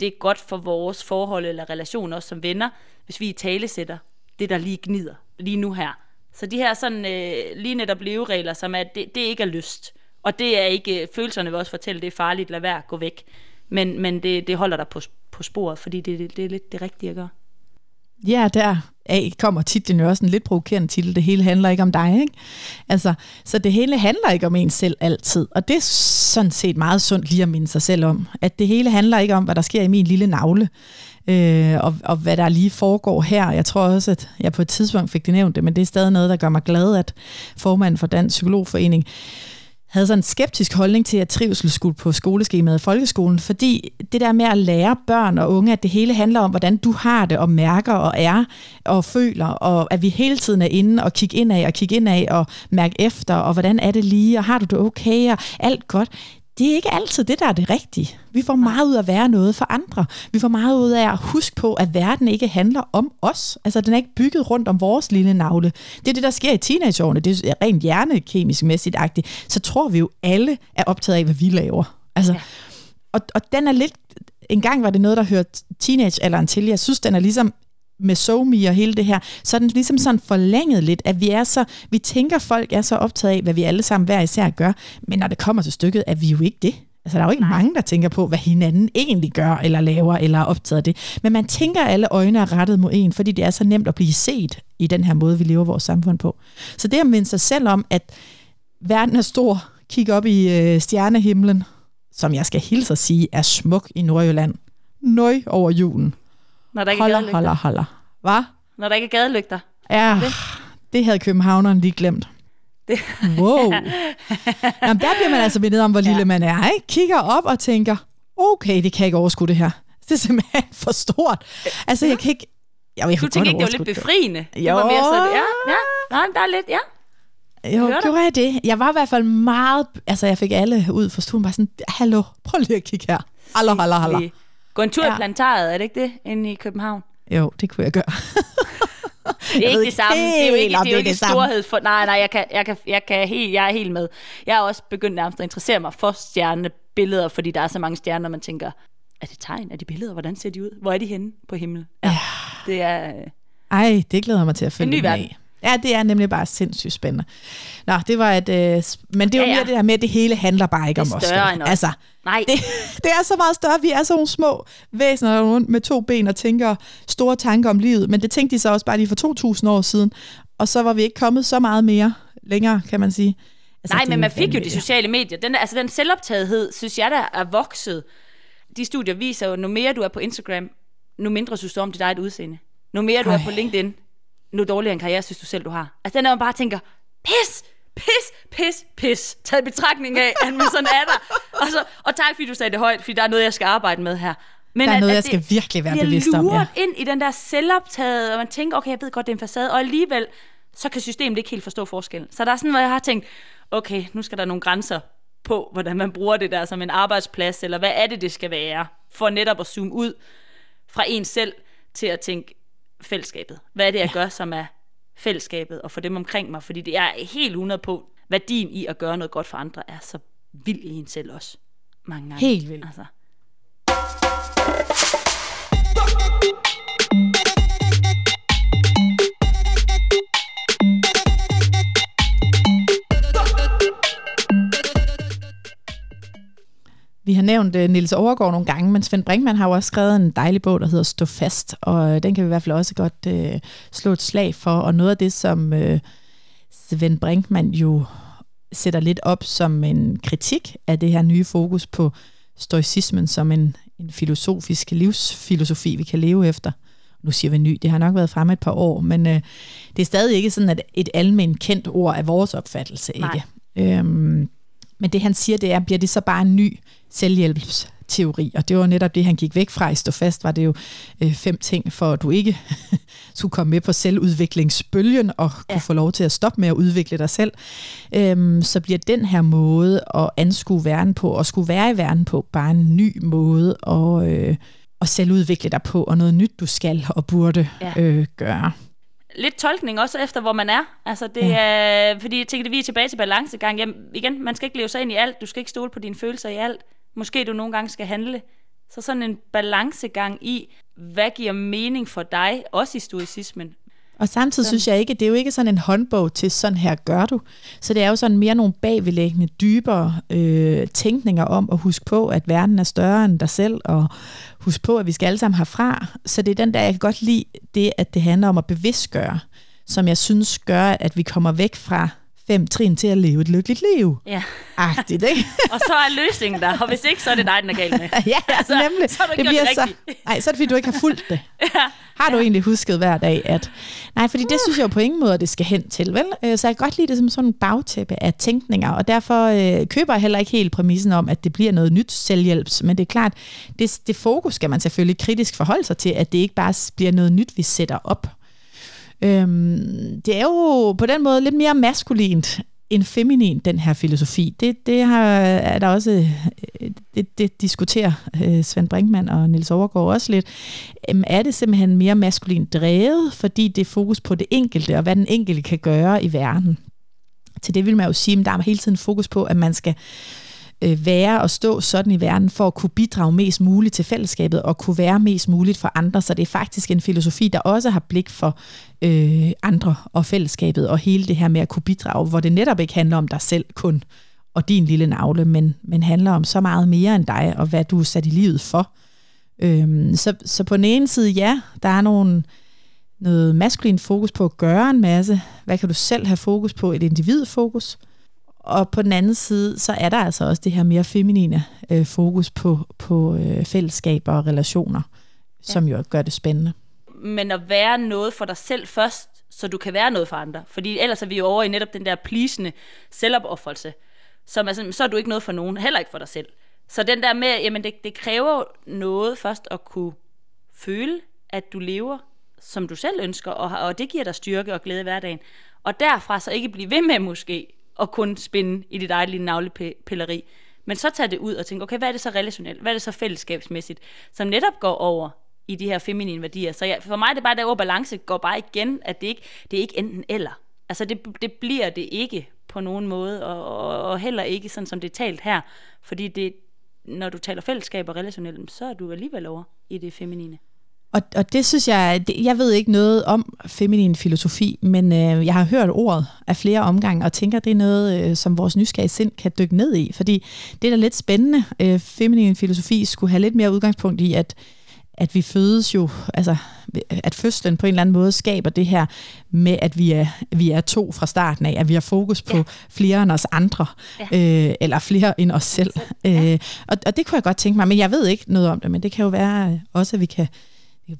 [SPEAKER 1] det er godt for vores forhold eller relation også som venner, hvis vi i tale sætter det, der lige gnider lige nu her. Så de her sådan øh, lige netop leveregler, som er, det, det ikke er lyst. Og det er ikke, øh, følelserne vil også fortælle, det er farligt, lad være, gå væk. Men, men det, det holder dig på, på sporet, fordi det, det, det er lidt det rigtige at gøre.
[SPEAKER 2] Ja, der af kommer titlen jo også en lidt provokerende titel. Det hele handler ikke om dig, ikke? Altså, så det hele handler ikke om en selv altid. Og det er sådan set meget sundt lige at minde sig selv om. At det hele handler ikke om, hvad der sker i min lille navle. Øh, og, og hvad der lige foregår her. Jeg tror også, at jeg på et tidspunkt fik det nævnt det, men det er stadig noget, der gør mig glad, at formanden for Dansk Psykologforening havde sådan en skeptisk holdning til, at trivsel skulle på skoleskemaet i folkeskolen, fordi det der med at lære børn og unge, at det hele handler om, hvordan du har det og mærker og er og føler, og at vi hele tiden er inde og kigge ind af og kigge ind af og mærke efter, og hvordan er det lige, og har du det okay, og alt godt det er ikke altid det, der er det rigtige. Vi får meget ud af at være noget for andre. Vi får meget ud af at huske på, at verden ikke handler om os. Altså, den er ikke bygget rundt om vores lille navle. Det er det, der sker i teenageårene. Det er rent hjernekemisk mæssigt agtigt. Så tror vi jo alle er optaget af, hvad vi laver. Altså, ja. og, og den er lidt... En gang var det noget, der hørte teenagealderen til. Jeg synes, den er ligesom med SoMe og hele det her, så er den ligesom sådan forlænget lidt, at vi er så, vi tænker, folk er så optaget af, hvad vi alle sammen hver især gør, men når det kommer til stykket, er vi jo ikke det. Altså, der er jo ikke Nej. mange, der tænker på, hvad hinanden egentlig gør, eller laver, eller er optaget af det. Men man tænker, at alle øjne er rettet mod en, fordi det er så nemt at blive set i den her måde, vi lever vores samfund på. Så det at minde sig selv om, at verden er stor, kig op i øh, stjernehimlen, som jeg skal hilse at sige, er smuk i Nordjylland. Nøj over julen.
[SPEAKER 1] Når der ikke
[SPEAKER 2] holder,
[SPEAKER 1] er gadelygter.
[SPEAKER 2] holder, holder. Hvad?
[SPEAKER 1] Når der ikke er gadelygter.
[SPEAKER 2] Ja, det, det havde københavneren lige glemt. Det. Wow. Jamen, der bliver man altså mindet om, hvor lille ja. man er. Ikke? Kigger op og tænker, okay, det kan jeg ikke overskue det her. Det er simpelthen for stort. Altså, jeg kan ikke... Jeg,
[SPEAKER 1] jeg du tænker ikke, det var lidt befriende? Det. Jo. var mere sådan, ja, ja, nej, der er lidt, ja.
[SPEAKER 2] Jo, Hørte? gjorde jeg det? Jeg var i hvert fald meget... Altså, jeg fik alle ud for stuen, bare sådan, hallo, prøv lige at kigge her. Hallo, hallo, hallo.
[SPEAKER 1] Gå en tur ja. i plantaret, er det ikke det, inde i København?
[SPEAKER 2] Jo, det kunne jeg gøre.
[SPEAKER 1] det er ikke det samme. Det er jo ikke, det er jo ikke storhed for... Nej, nej, jeg, kan, jeg, kan, jeg, kan helt, jeg er helt med. Jeg er også begyndt nærmest at interessere mig for stjernebilleder, fordi der er så mange stjerner, man tænker, er det tegn? Er de billeder? Hvordan ser de ud? Hvor er de henne på himlen? Ja, ja. Det er... Øh,
[SPEAKER 2] Ej, det glæder mig til at følge en ny verden. Med. Ja, det er nemlig bare sindssygt spændende. Nå, det var et... Øh, men det er jo ja, ja. mere det her med, at det hele handler bare ikke om os.
[SPEAKER 1] Det er større end os. Altså,
[SPEAKER 2] Nej. Det, det er så meget større. Vi er så nogle små væsener rundt med to ben og tænker store tanker om livet. Men det tænkte de så også bare lige for 2.000 år siden. Og så var vi ikke kommet så meget mere længere, kan man sige.
[SPEAKER 1] Altså, Nej, men man fik jo de sociale medier. Den, altså den selvoptagethed, synes jeg, der er vokset. De studier viser jo, nu mere du er på Instagram, nu mindre synes du om dit eget udseende. Nu mere du Ej. er på LinkedIn, nu dårligere en karriere synes du selv, du har. Altså den er man bare tænker, pis, pis, pis, pis, taget betragtning af, at man sådan er der. Og, så, og tak, fordi du sagde det højt, fordi der er noget, jeg skal arbejde med her.
[SPEAKER 2] Men der er at, noget, at jeg skal virkelig være bevidst om.
[SPEAKER 1] Ja. ind i den der selvoptaget, og man tænker, okay, jeg ved godt, det er en facade, og alligevel, så kan systemet ikke helt forstå forskellen. Så der er sådan, hvor jeg har tænkt, okay, nu skal der nogle grænser på, hvordan man bruger det der som en arbejdsplads, eller hvad er det, det skal være, for netop at zoome ud fra en selv til at tænke, fællesskabet. Hvad er det, jeg ja. gør, som er fællesskabet, og for dem omkring mig? Fordi det er helt 100 på, værdien i at gøre noget godt for andre, er så vild i en selv også. Mange gange.
[SPEAKER 2] Helt vildt. Altså. Vi har nævnt uh, Nils Overgaard nogle gange, men Svend Brinkmann har jo også skrevet en dejlig bog, der hedder Stå fast, og uh, den kan vi i hvert fald også godt uh, slå et slag for. Og noget af det, som uh, Svend Brinkmann jo sætter lidt op som en kritik af det her nye fokus på stoicismen som en, en filosofisk livsfilosofi, vi kan leve efter. Nu siger vi ny, det har nok været fremme et par år, men uh, det er stadig ikke sådan, at et almindeligt kendt ord er vores opfattelse. Nej. ikke. Øhm, men det han siger, det er, bliver det så bare en ny selvhjælpsteori, og det var netop det, han gik væk fra. I stå fast var det jo øh, fem ting, for at du ikke skulle komme med på selvudviklingsbølgen og ja. kunne få lov til at stoppe med at udvikle dig selv. Øhm, så bliver den her måde at anskue verden på, og skulle være i verden på, bare en ny måde at, øh, at selvudvikle dig på, og noget nyt, du skal og burde ja. øh, gøre.
[SPEAKER 1] Lidt tolkning også efter, hvor man er. Altså det ja. er, fordi jeg tænker, at vi er tilbage til balancegang. Jamen, igen, man skal ikke leve sig ind i alt. Du skal ikke stole på dine følelser i alt. Måske du nogle gange skal handle. Så sådan en balancegang i, hvad giver mening for dig, også i stoicismen.
[SPEAKER 2] Og samtidig synes jeg ikke, det er jo ikke sådan en håndbog til sådan her gør du. Så det er jo sådan mere nogle bagvedlæggende, dybere øh, tænkninger om at huske på, at verden er større end dig selv, og huske på, at vi skal alle sammen herfra. Så det er den der, jeg kan godt lide det, at det handler om at bevidstgøre, som jeg synes gør, at vi kommer væk fra fem trin til at leve et lykkeligt liv.
[SPEAKER 1] Ja.
[SPEAKER 2] Agtigt, ikke?
[SPEAKER 1] og så er løsningen der, og hvis ikke, så er det dig, den er galt med.
[SPEAKER 2] ja, altså, nemlig. Så er det bliver det så, nej, så er det, fordi du ikke har fulgt det. ja. Har du ja. egentlig husket hver dag, at... Nej, fordi det synes jeg jo på ingen måde, det skal hen til, vel? Øh, så jeg kan godt lide det som sådan en bagtæppe af tænkninger, og derfor øh, køber jeg heller ikke helt præmissen om, at det bliver noget nyt selvhjælps, men det er klart, det, det fokus skal man selvfølgelig kritisk forholde sig til, at det ikke bare bliver noget nyt, vi sætter op. Øhm, det er jo på den måde lidt mere maskulint end feminin, den her filosofi. Det, det har, er der også, øh, det, det diskuterer øh, Svend Brinkmann og Nils Overgaard også lidt. Øhm, er det simpelthen mere maskulint drevet, fordi det er fokus på det enkelte, og hvad den enkelte kan gøre i verden? Til det vil man jo sige, at der er hele tiden fokus på, at man skal øh, Øh, være og stå sådan i verden for at kunne bidrage mest muligt til fællesskabet og kunne være mest muligt for andre. Så det er faktisk en filosofi, der også har blik for øh, andre og fællesskabet og hele det her med at kunne bidrage, hvor det netop ikke handler om dig selv kun og din lille navle, men, men handler om så meget mere end dig og hvad du er sat i livet for. Øhm, så, så på den ene side, ja, der er nogle, noget maskulin fokus på at gøre en masse. Hvad kan du selv have fokus på? Et individfokus. Og på den anden side, så er der altså også det her mere feminine øh, fokus på, på øh, fællesskaber og relationer, ja. som jo gør det spændende.
[SPEAKER 1] Men at være noget for dig selv først, så du kan være noget for andre. Fordi ellers er vi jo over i netop den der plisende selvopoffrelse, som er sådan, så er du ikke noget for nogen, heller ikke for dig selv. Så den der med, jamen det, det kræver noget først at kunne føle, at du lever, som du selv ønsker, og, og det giver dig styrke og glæde i hverdagen. Og derfra så ikke blive ved med måske at kun spinde i dit eget lille navlepilleri. Men så tager det ud og tænker, okay, hvad er det så relationelt? Hvad er det så fællesskabsmæssigt? Som netop går over i de her feminine værdier. Så jeg, for mig er det bare, der balance går bare igen, at det ikke det er ikke enten eller. Altså det, det bliver det ikke på nogen måde, og, og, og heller ikke sådan, som det er talt her. Fordi det, når du taler fællesskab og relationelt, så er du alligevel over i det feminine.
[SPEAKER 2] Og, og det synes jeg, det, jeg ved ikke noget om feminin filosofi, men øh, jeg har hørt ordet af flere omgange, og tænker, det er noget, øh, som vores nysgerrige sind kan dykke ned i. Fordi det er da lidt spændende. Øh, feminin filosofi skulle have lidt mere udgangspunkt i, at, at vi fødes jo, altså at fødslen på en eller anden måde skaber det her med, at vi er, vi er to fra starten af, at vi har fokus på ja. flere end os andre, ja. øh, eller flere end os selv. Ja. Øh, og, og det kunne jeg godt tænke mig, men jeg ved ikke noget om det, men det kan jo være også, at vi kan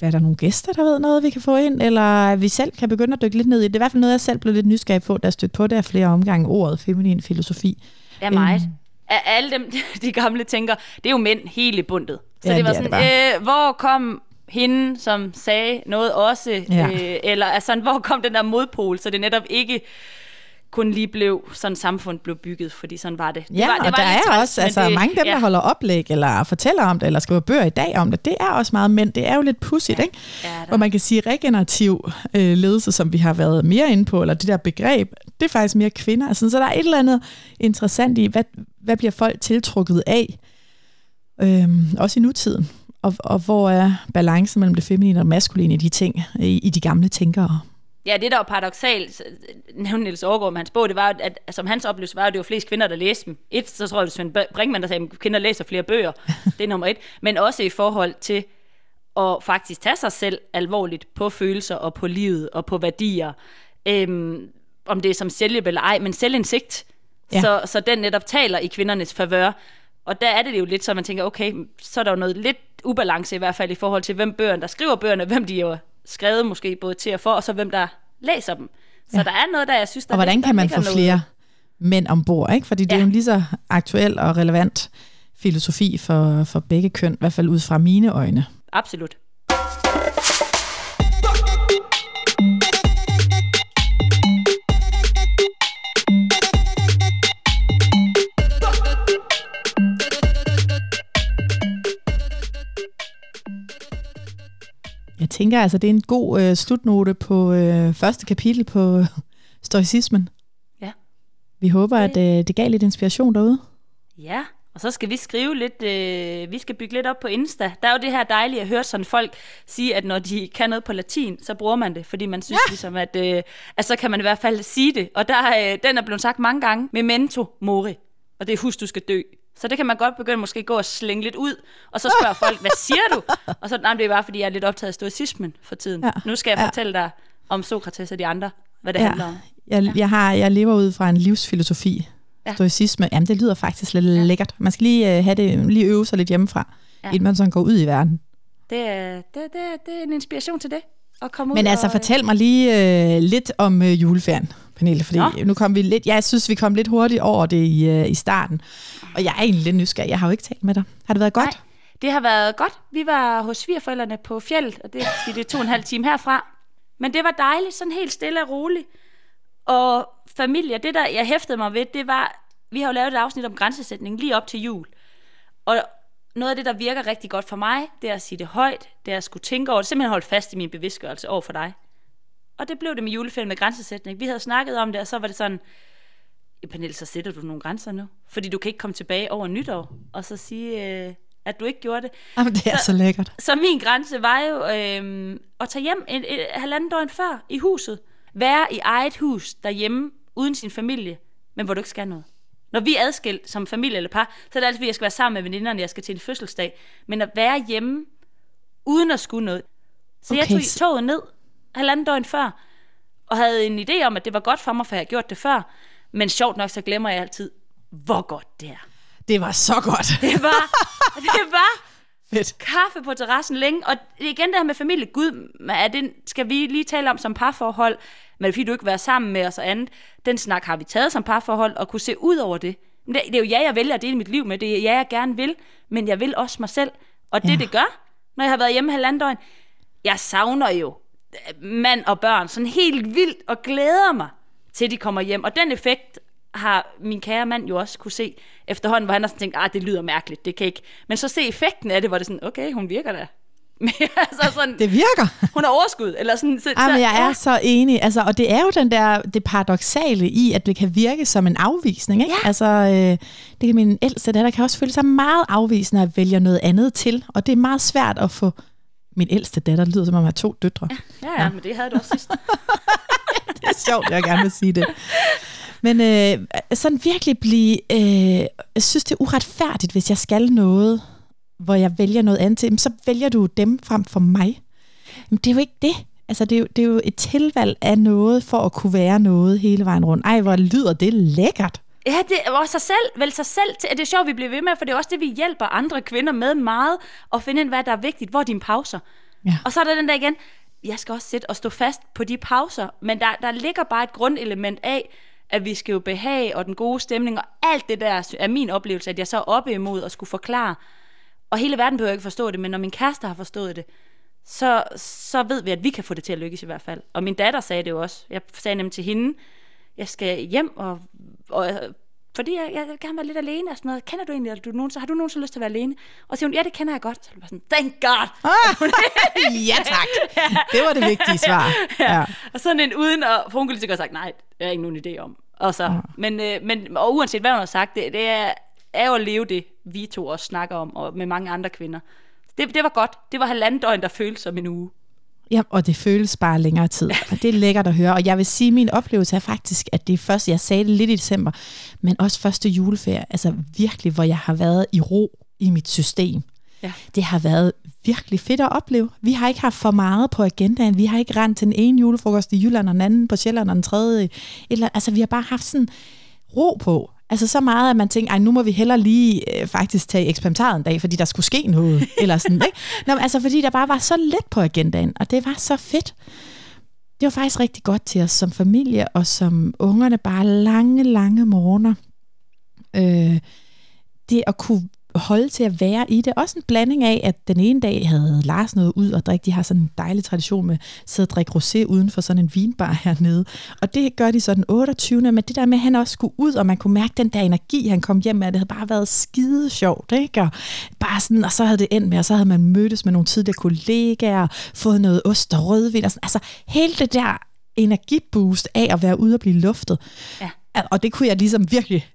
[SPEAKER 2] være der nogle gæster, der ved noget, vi kan få ind, eller vi selv kan begynde at dykke lidt ned i det. Det er i hvert fald noget, jeg selv blev lidt nysgerrig på, da jeg stødte på det af flere omgange, ordet feminin filosofi.
[SPEAKER 1] Ja, meget. Øhm. Af alle dem, de gamle tænker, det er jo mænd hele bundet. Så ja, det var sådan, det øh, hvor kom hende, som sagde noget også, ja. øh, eller altså, hvor kom den der modpol, så det netop ikke kun lige blev, sådan samfund blev bygget, fordi sådan var det.
[SPEAKER 2] det ja, var, det og var der er træls, også altså, det, mange af dem, ja. der holder oplæg, eller fortæller om det, eller skriver bøger i dag om det, det er også meget mænd. Det er jo lidt pudsigt, ja. ikke? Ja, Hvor man kan sige, regenerativ øh, ledelse, som vi har været mere inde på, eller det der begreb, det er faktisk mere kvinder. Altså, så der er et eller andet interessant i, hvad, hvad bliver folk tiltrukket af, øhm, også i nutiden. Og, og hvor er balancen mellem det feminine og maskuline i de ting, i, i de gamle tænkere?
[SPEAKER 1] Ja, det der var paradoxalt, nævnte Niels Aargaard med hans bog, det var, at, at som hans oplevelse var, at det var flest kvinder, der læste dem. Et, så tror jeg, det Svend Brinkmann, der sagde, at kvinder læser flere bøger. Det er nummer et. Men også i forhold til at faktisk tage sig selv alvorligt på følelser og på livet og på værdier. Øhm, om det er som selvhjælp eller ej, men selvindsigt. Ja. Så, så den netop taler i kvindernes favør. Og der er det jo lidt så, man tænker, okay, så er der jo noget lidt ubalance i hvert fald i forhold til, hvem bøgerne, der skriver bøgerne, hvem de jo skrevet måske både til og for, og så hvem der læser dem. Så ja. der er noget, der jeg synes, der
[SPEAKER 2] Og hvordan kan man få noget. flere mænd ombord, ikke? Fordi det ja. er jo en lige så aktuel og relevant filosofi for, for begge køn, i hvert fald ud fra mine øjne.
[SPEAKER 1] Absolut.
[SPEAKER 2] Tænker, altså, det er en god øh, slutnote på øh, første kapitel på stoicismen.
[SPEAKER 1] Ja.
[SPEAKER 2] Vi håber, at øh, det gav lidt inspiration derude.
[SPEAKER 1] Ja, og så skal vi skrive lidt, øh, vi skal bygge lidt op på Insta. Der er jo det her dejlige at høre sådan folk sige, at når de kan noget på latin, så bruger man det, fordi man synes ja. ligesom, at, øh, at så kan man i hvert fald sige det. Og der, øh, den er blevet sagt mange gange, memento mori, og det er husk, du skal dø. Så det kan man godt begynde måske gå og slænge lidt ud, og så spørger folk, hvad siger du? Og så, nej, det er bare, fordi jeg er lidt optaget af stoicismen for tiden. Ja. Nu skal jeg fortælle dig om Sokrates og de andre, hvad det ja. handler om.
[SPEAKER 2] Jeg, ja. jeg, har, jeg lever ud fra en livsfilosofi, ja. stoicisme. Jamen, det lyder faktisk lidt ja. lækkert. Man skal lige uh, have det, lige øve sig lidt hjemmefra, ja. inden man sådan går ud i verden.
[SPEAKER 1] Det, det, det, det er en inspiration til det. At komme
[SPEAKER 2] Men
[SPEAKER 1] ud
[SPEAKER 2] altså,
[SPEAKER 1] og,
[SPEAKER 2] fortæl mig lige uh, lidt om uh, juleferien, Pernille, fordi Nå. nu kom vi lidt, jeg synes, vi kom lidt hurtigt over det i, uh, i starten. Og jeg er egentlig lidt nysgerrig. Jeg har jo ikke talt med dig. Har det været godt? Nej,
[SPEAKER 1] det har været godt. Vi var hos svigerforældrene på fjellet, og det, det er to og en halv time herfra. Men det var dejligt, sådan helt stille og roligt. Og familie, det der jeg hæftede mig ved, det var, vi har jo lavet et afsnit om grænsesætning lige op til jul. Og noget af det, der virker rigtig godt for mig, det er at sige det højt, det er at skulle tænke over det, simpelthen holde fast i min bevidstgørelse over for dig. Og det blev det med juleferien med grænsesætning. Vi havde snakket om det, og så var det sådan, Pernille, så sætter du nogle grænser nu. Fordi du kan ikke komme tilbage over nytår, og så sige, øh, at du ikke gjorde det.
[SPEAKER 2] Jamen, det er så, så lækkert.
[SPEAKER 1] Så min grænse var jo øh, at tage hjem en, et, et halvandet døgn før i huset. Være i eget hus derhjemme, uden sin familie, men hvor du ikke skal noget. Når vi er adskilt som familie eller par, så er det altid, at jeg skal være sammen med veninderne, jeg skal til en fødselsdag. Men at være hjemme, uden at skulle noget. Så okay. jeg tog toget ned halvandet døgn før, og havde en idé om, at det var godt for mig, for jeg havde gjort det før. Men sjovt nok, så glemmer jeg altid, hvor godt det er.
[SPEAKER 2] Det var så godt.
[SPEAKER 1] Det var, det var Fedt. kaffe på terrassen længe. Og igen det her med familie. Gud, er det, skal vi lige tale om som parforhold? Men det fordi du ikke være sammen med os og andet. Den snak har vi taget som parforhold og kunne se ud over det. Men det, det er jo ja, jeg vælger at dele mit liv med. Det er ja, jeg gerne vil. Men jeg vil også mig selv. Og det, ja. det gør, når jeg har været hjemme halvandet døgn. Jeg savner jo mand og børn sådan helt vildt og glæder mig til de kommer hjem. Og den effekt har min kære mand jo også kunne se efterhånden, hvor han har sådan tænkt, ah, det lyder mærkeligt, det kan ikke. Men så se effekten af det, hvor det sådan, okay, hun virker da.
[SPEAKER 2] altså sådan, det virker.
[SPEAKER 1] Hun har overskud. Eller sådan, så,
[SPEAKER 2] Jamen, jeg er så enig. Altså, og det er jo den der, det paradoxale i, at det kan virke som en afvisning. Ikke? Ja. Altså, øh, det kan min ældste datter kan også føle sig meget afvisende at vælge noget andet til. Og det er meget svært at få min ældste datter, lyder som om jeg har to døtre.
[SPEAKER 1] Ja, ja, ja, men det havde du også sidst.
[SPEAKER 2] det er sjovt, jeg gerne vil sige det. Men øh, sådan virkelig blive... Øh, jeg synes, det er uretfærdigt, hvis jeg skal noget, hvor jeg vælger noget andet til, så vælger du dem frem for mig. Men det er jo ikke det. Altså, det er, jo, det er jo et tilvalg af noget, for at kunne være noget hele vejen rundt. Ej, hvor lyder det lækkert.
[SPEAKER 1] Ja, det er også sig selv, vel sig selv til. Det er sjovt, vi bliver ved med, for det er også det, vi hjælper andre kvinder med meget, at finde ind, hvad der er vigtigt. Hvor er dine pauser? Ja. Og så er der den der igen, jeg skal også sætte og stå fast på de pauser, men der, der ligger bare et grundelement af, at vi skal jo behage og den gode stemning, og alt det der er min oplevelse, at jeg så er oppe imod at skulle forklare. Og hele verden behøver ikke forstå det, men når min kæreste har forstået det, så, så ved vi, at vi kan få det til at lykkes i hvert fald. Og min datter sagde det jo også. Jeg sagde nemlig til hende, jeg skal hjem, og, og fordi jeg, jeg vil gerne være lidt alene og sådan noget. Kender du egentlig, du nogen, så har du nogensinde lyst til at være alene? Og så siger hun, ja, det kender jeg godt. Så er sådan, thank God!
[SPEAKER 2] Ah, ja tak, det var det vigtige svar. Ja. ja.
[SPEAKER 1] Og sådan en uden at, for hun kunne lige sagt, nej, det er ikke nogen idé om. Og, så, ja. men, øh, men, og uanset hvad hun har sagt, det, det er, er jo at leve det, vi to også snakker om, og med mange andre kvinder. Det, det var godt. Det var halvandet døgn, der føltes som en uge.
[SPEAKER 2] Ja, og det føles bare længere tid, og det er lækkert at høre. Og jeg vil sige, at min oplevelse er faktisk, at det er først, jeg sagde det lidt i december, men også første juleferie, altså virkelig, hvor jeg har været i ro i mit system. Ja. Det har været virkelig fedt at opleve. Vi har ikke haft for meget på agendaen. Vi har ikke rent til den ene julefrokost i Jylland, og den anden på Sjælland, og den tredje. Eller, altså, vi har bare haft sådan ro på. Altså så meget, at man tænker, nu må vi heller lige øh, faktisk tage eksperimentaret en dag, fordi der skulle ske noget. eller sådan, ikke? Nå, men altså fordi der bare var så let på agendaen, og det var så fedt. Det var faktisk rigtig godt til os som familie, og som ungerne bare lange, lange morgener. Øh, det at kunne holde til at være i det. Også en blanding af, at den ene dag havde Lars noget ud og drikke. De har sådan en dejlig tradition med at sidde og drikke rosé uden for sådan en vinbar hernede. Og det gør de så den 28. Men det der med, at han også skulle ud, og man kunne mærke den der energi, han kom hjem med, det havde bare været skide sjovt. Ikke? Og, bare sådan, og så havde det endt med, og så havde man mødtes med nogle tidligere kollegaer, fået noget ost og rødvin. Og sådan. Altså hele det der energiboost af at være ude og blive luftet. Ja. Og det kunne jeg ligesom virkelig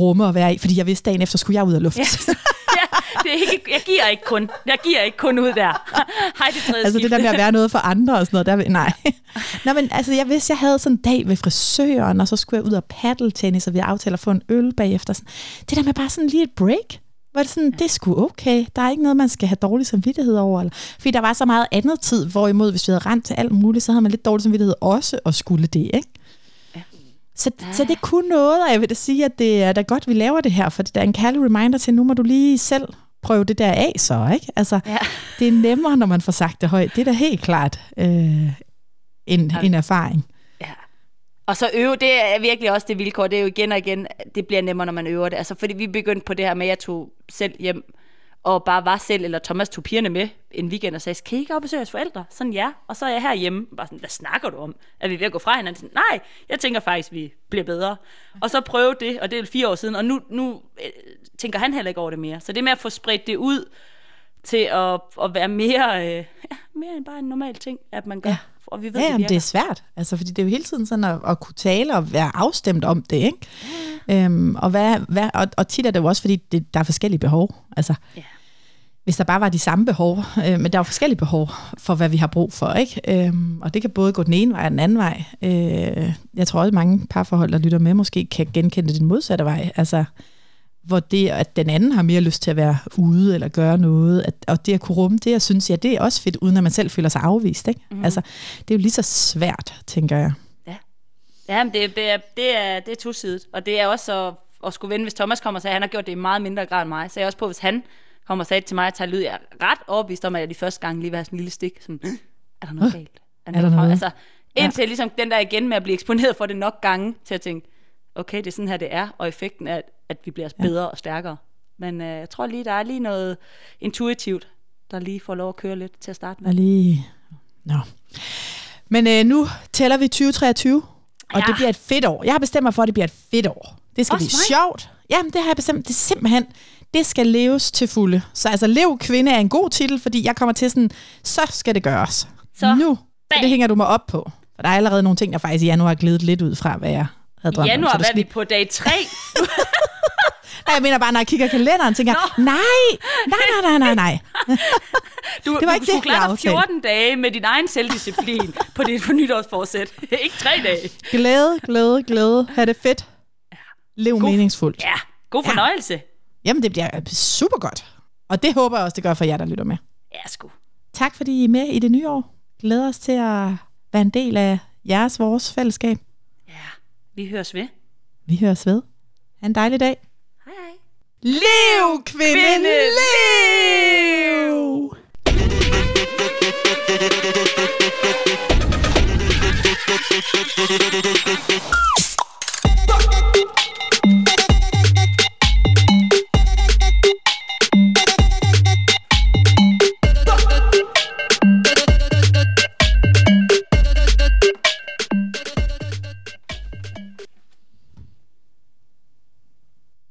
[SPEAKER 2] rumme at være i, fordi jeg vidste dagen efter, skulle jeg ud og lufte. Ja.
[SPEAKER 1] ja, det er ikke, jeg giver ikke kun. Jeg giver ikke kun ud der. Hej, det tredje
[SPEAKER 2] Altså det der med at være noget for andre og sådan noget, der, nej. Nå, men altså, jeg vidste, jeg havde sådan en dag ved frisøren, og så skulle jeg ud og paddle tennis, og vi aftaler at få en øl bagefter. Sådan. Det der med bare sådan lige et break, var det sådan, det er sgu okay. Der er ikke noget, man skal have dårlig samvittighed over. Eller, fordi der var så meget andet tid, hvorimod hvis vi havde rent til alt muligt, så havde man lidt dårlig samvittighed også at skulle det, ikke? Så, ja. så det kunne noget, og jeg vil da sige, at det er da godt, vi laver det her, for det er en kærlig reminder til, nu må du lige selv prøve det der af så, ikke? Altså, ja. det er nemmere, når man får sagt det højt. Det er da helt klart øh, en, ja. en erfaring.
[SPEAKER 1] Ja. Og så øve, det er virkelig også det vilkår. Det er jo igen og igen, det bliver nemmere, når man øver det. Altså, fordi vi begyndte på det her med, at jeg tog selv hjem og bare var selv, eller Thomas tog pigerne med en weekend og sagde, kan I ikke op besøge jeres forældre? Sådan ja, og så er jeg herhjemme. Bare sådan, hvad snakker du om? Er vi ved at gå fra hinanden? Sådan, Nej, jeg tænker faktisk, vi bliver bedre. Og så prøve det, og det er fire år siden, og nu, nu øh, tænker han heller ikke over det mere. Så det med at få spredt det ud til at, at være mere, øh, ja, mere end bare en normal ting, at man gør. Ja.
[SPEAKER 2] Og vi ved, ja, det, det er svært, altså, fordi det er jo hele tiden sådan at, at kunne tale og være afstemt om det, ikke? Ja. Øhm, og, hvad, hvad, og, og tit er det jo også, fordi det, der er forskellige behov. Altså, ja hvis der bare var de samme behov, øh, men der er jo forskellige behov for, hvad vi har brug for, ikke? Øh, og det kan både gå den ene vej og den anden vej. Øh, jeg tror også, mange parforhold, der lytter med, måske kan genkende den modsatte vej. Altså, hvor det, at den anden har mere lyst til at være ude eller gøre noget, at, og det at kunne rumme det, jeg synes, ja, det er også fedt, uden at man selv føler sig afvist. Ikke? Mm. Altså, det er jo lige så svært, tænker jeg.
[SPEAKER 1] Ja, ja men det, det, er, det, er, det er tosidigt, og det er også at, at skulle vende, hvis Thomas kommer og siger, at han har gjort det i meget mindre grad end mig, så jeg er også på, hvis han kommer og sagde til mig at tage lyd. Jeg er ret overbevist om, at jeg de første gang lige vil have sådan en lille stik. Sådan, er der noget galt?
[SPEAKER 2] Er, er der noget?
[SPEAKER 1] Altså, indtil ja. ligesom den der igen med at blive eksponeret for det nok gange, til at tænke, okay, det er sådan her, det er, og effekten er, at vi bliver bedre ja. og stærkere. Men øh, jeg tror lige, der er lige noget intuitivt, der lige får lov at køre lidt til at starte med.
[SPEAKER 2] Og lige... Nå. Men øh, nu tæller vi 2023, og ja. det bliver et fedt år. Jeg har bestemt mig for, at det bliver et fedt år. Det skal Også blive mig. sjovt. Jamen, det har jeg bestemt. Det simpelthen det skal leves til fulde. Så altså, lev kvinde er en god titel, fordi jeg kommer til sådan, så skal det gøres. Så nu, det hænger du mig op på. For der er allerede nogle ting, der faktisk i januar har glidet lidt ud fra, hvad jeg havde drømt
[SPEAKER 1] I januar var vi på dag 3.
[SPEAKER 2] Nej, jeg mener bare, når jeg kigger kalenderen, tænker jeg, nej, nej, nej, nej, nej, nej.
[SPEAKER 1] Du, det var du ikke det, jeg 14 dage med din egen selvdisciplin på dit nytårsforsæt. ikke tre dage.
[SPEAKER 2] Glæde, glæde, glæde. Ha' det fedt. Lev god, meningsfuldt.
[SPEAKER 1] Ja, god fornøjelse. Ja.
[SPEAKER 2] Jamen, det bliver super godt. Og det håber jeg også, det gør for jer, der lytter med.
[SPEAKER 1] Ja, sgu.
[SPEAKER 2] Tak, fordi I er med i det nye år. Glæder os til at være en del af jeres, vores fællesskab.
[SPEAKER 1] Vi høres ved.
[SPEAKER 2] Vi høres ved. Ha' en dejlig dag.
[SPEAKER 1] Hej hej.
[SPEAKER 2] Lev, kvinde, kvinde lev! lev!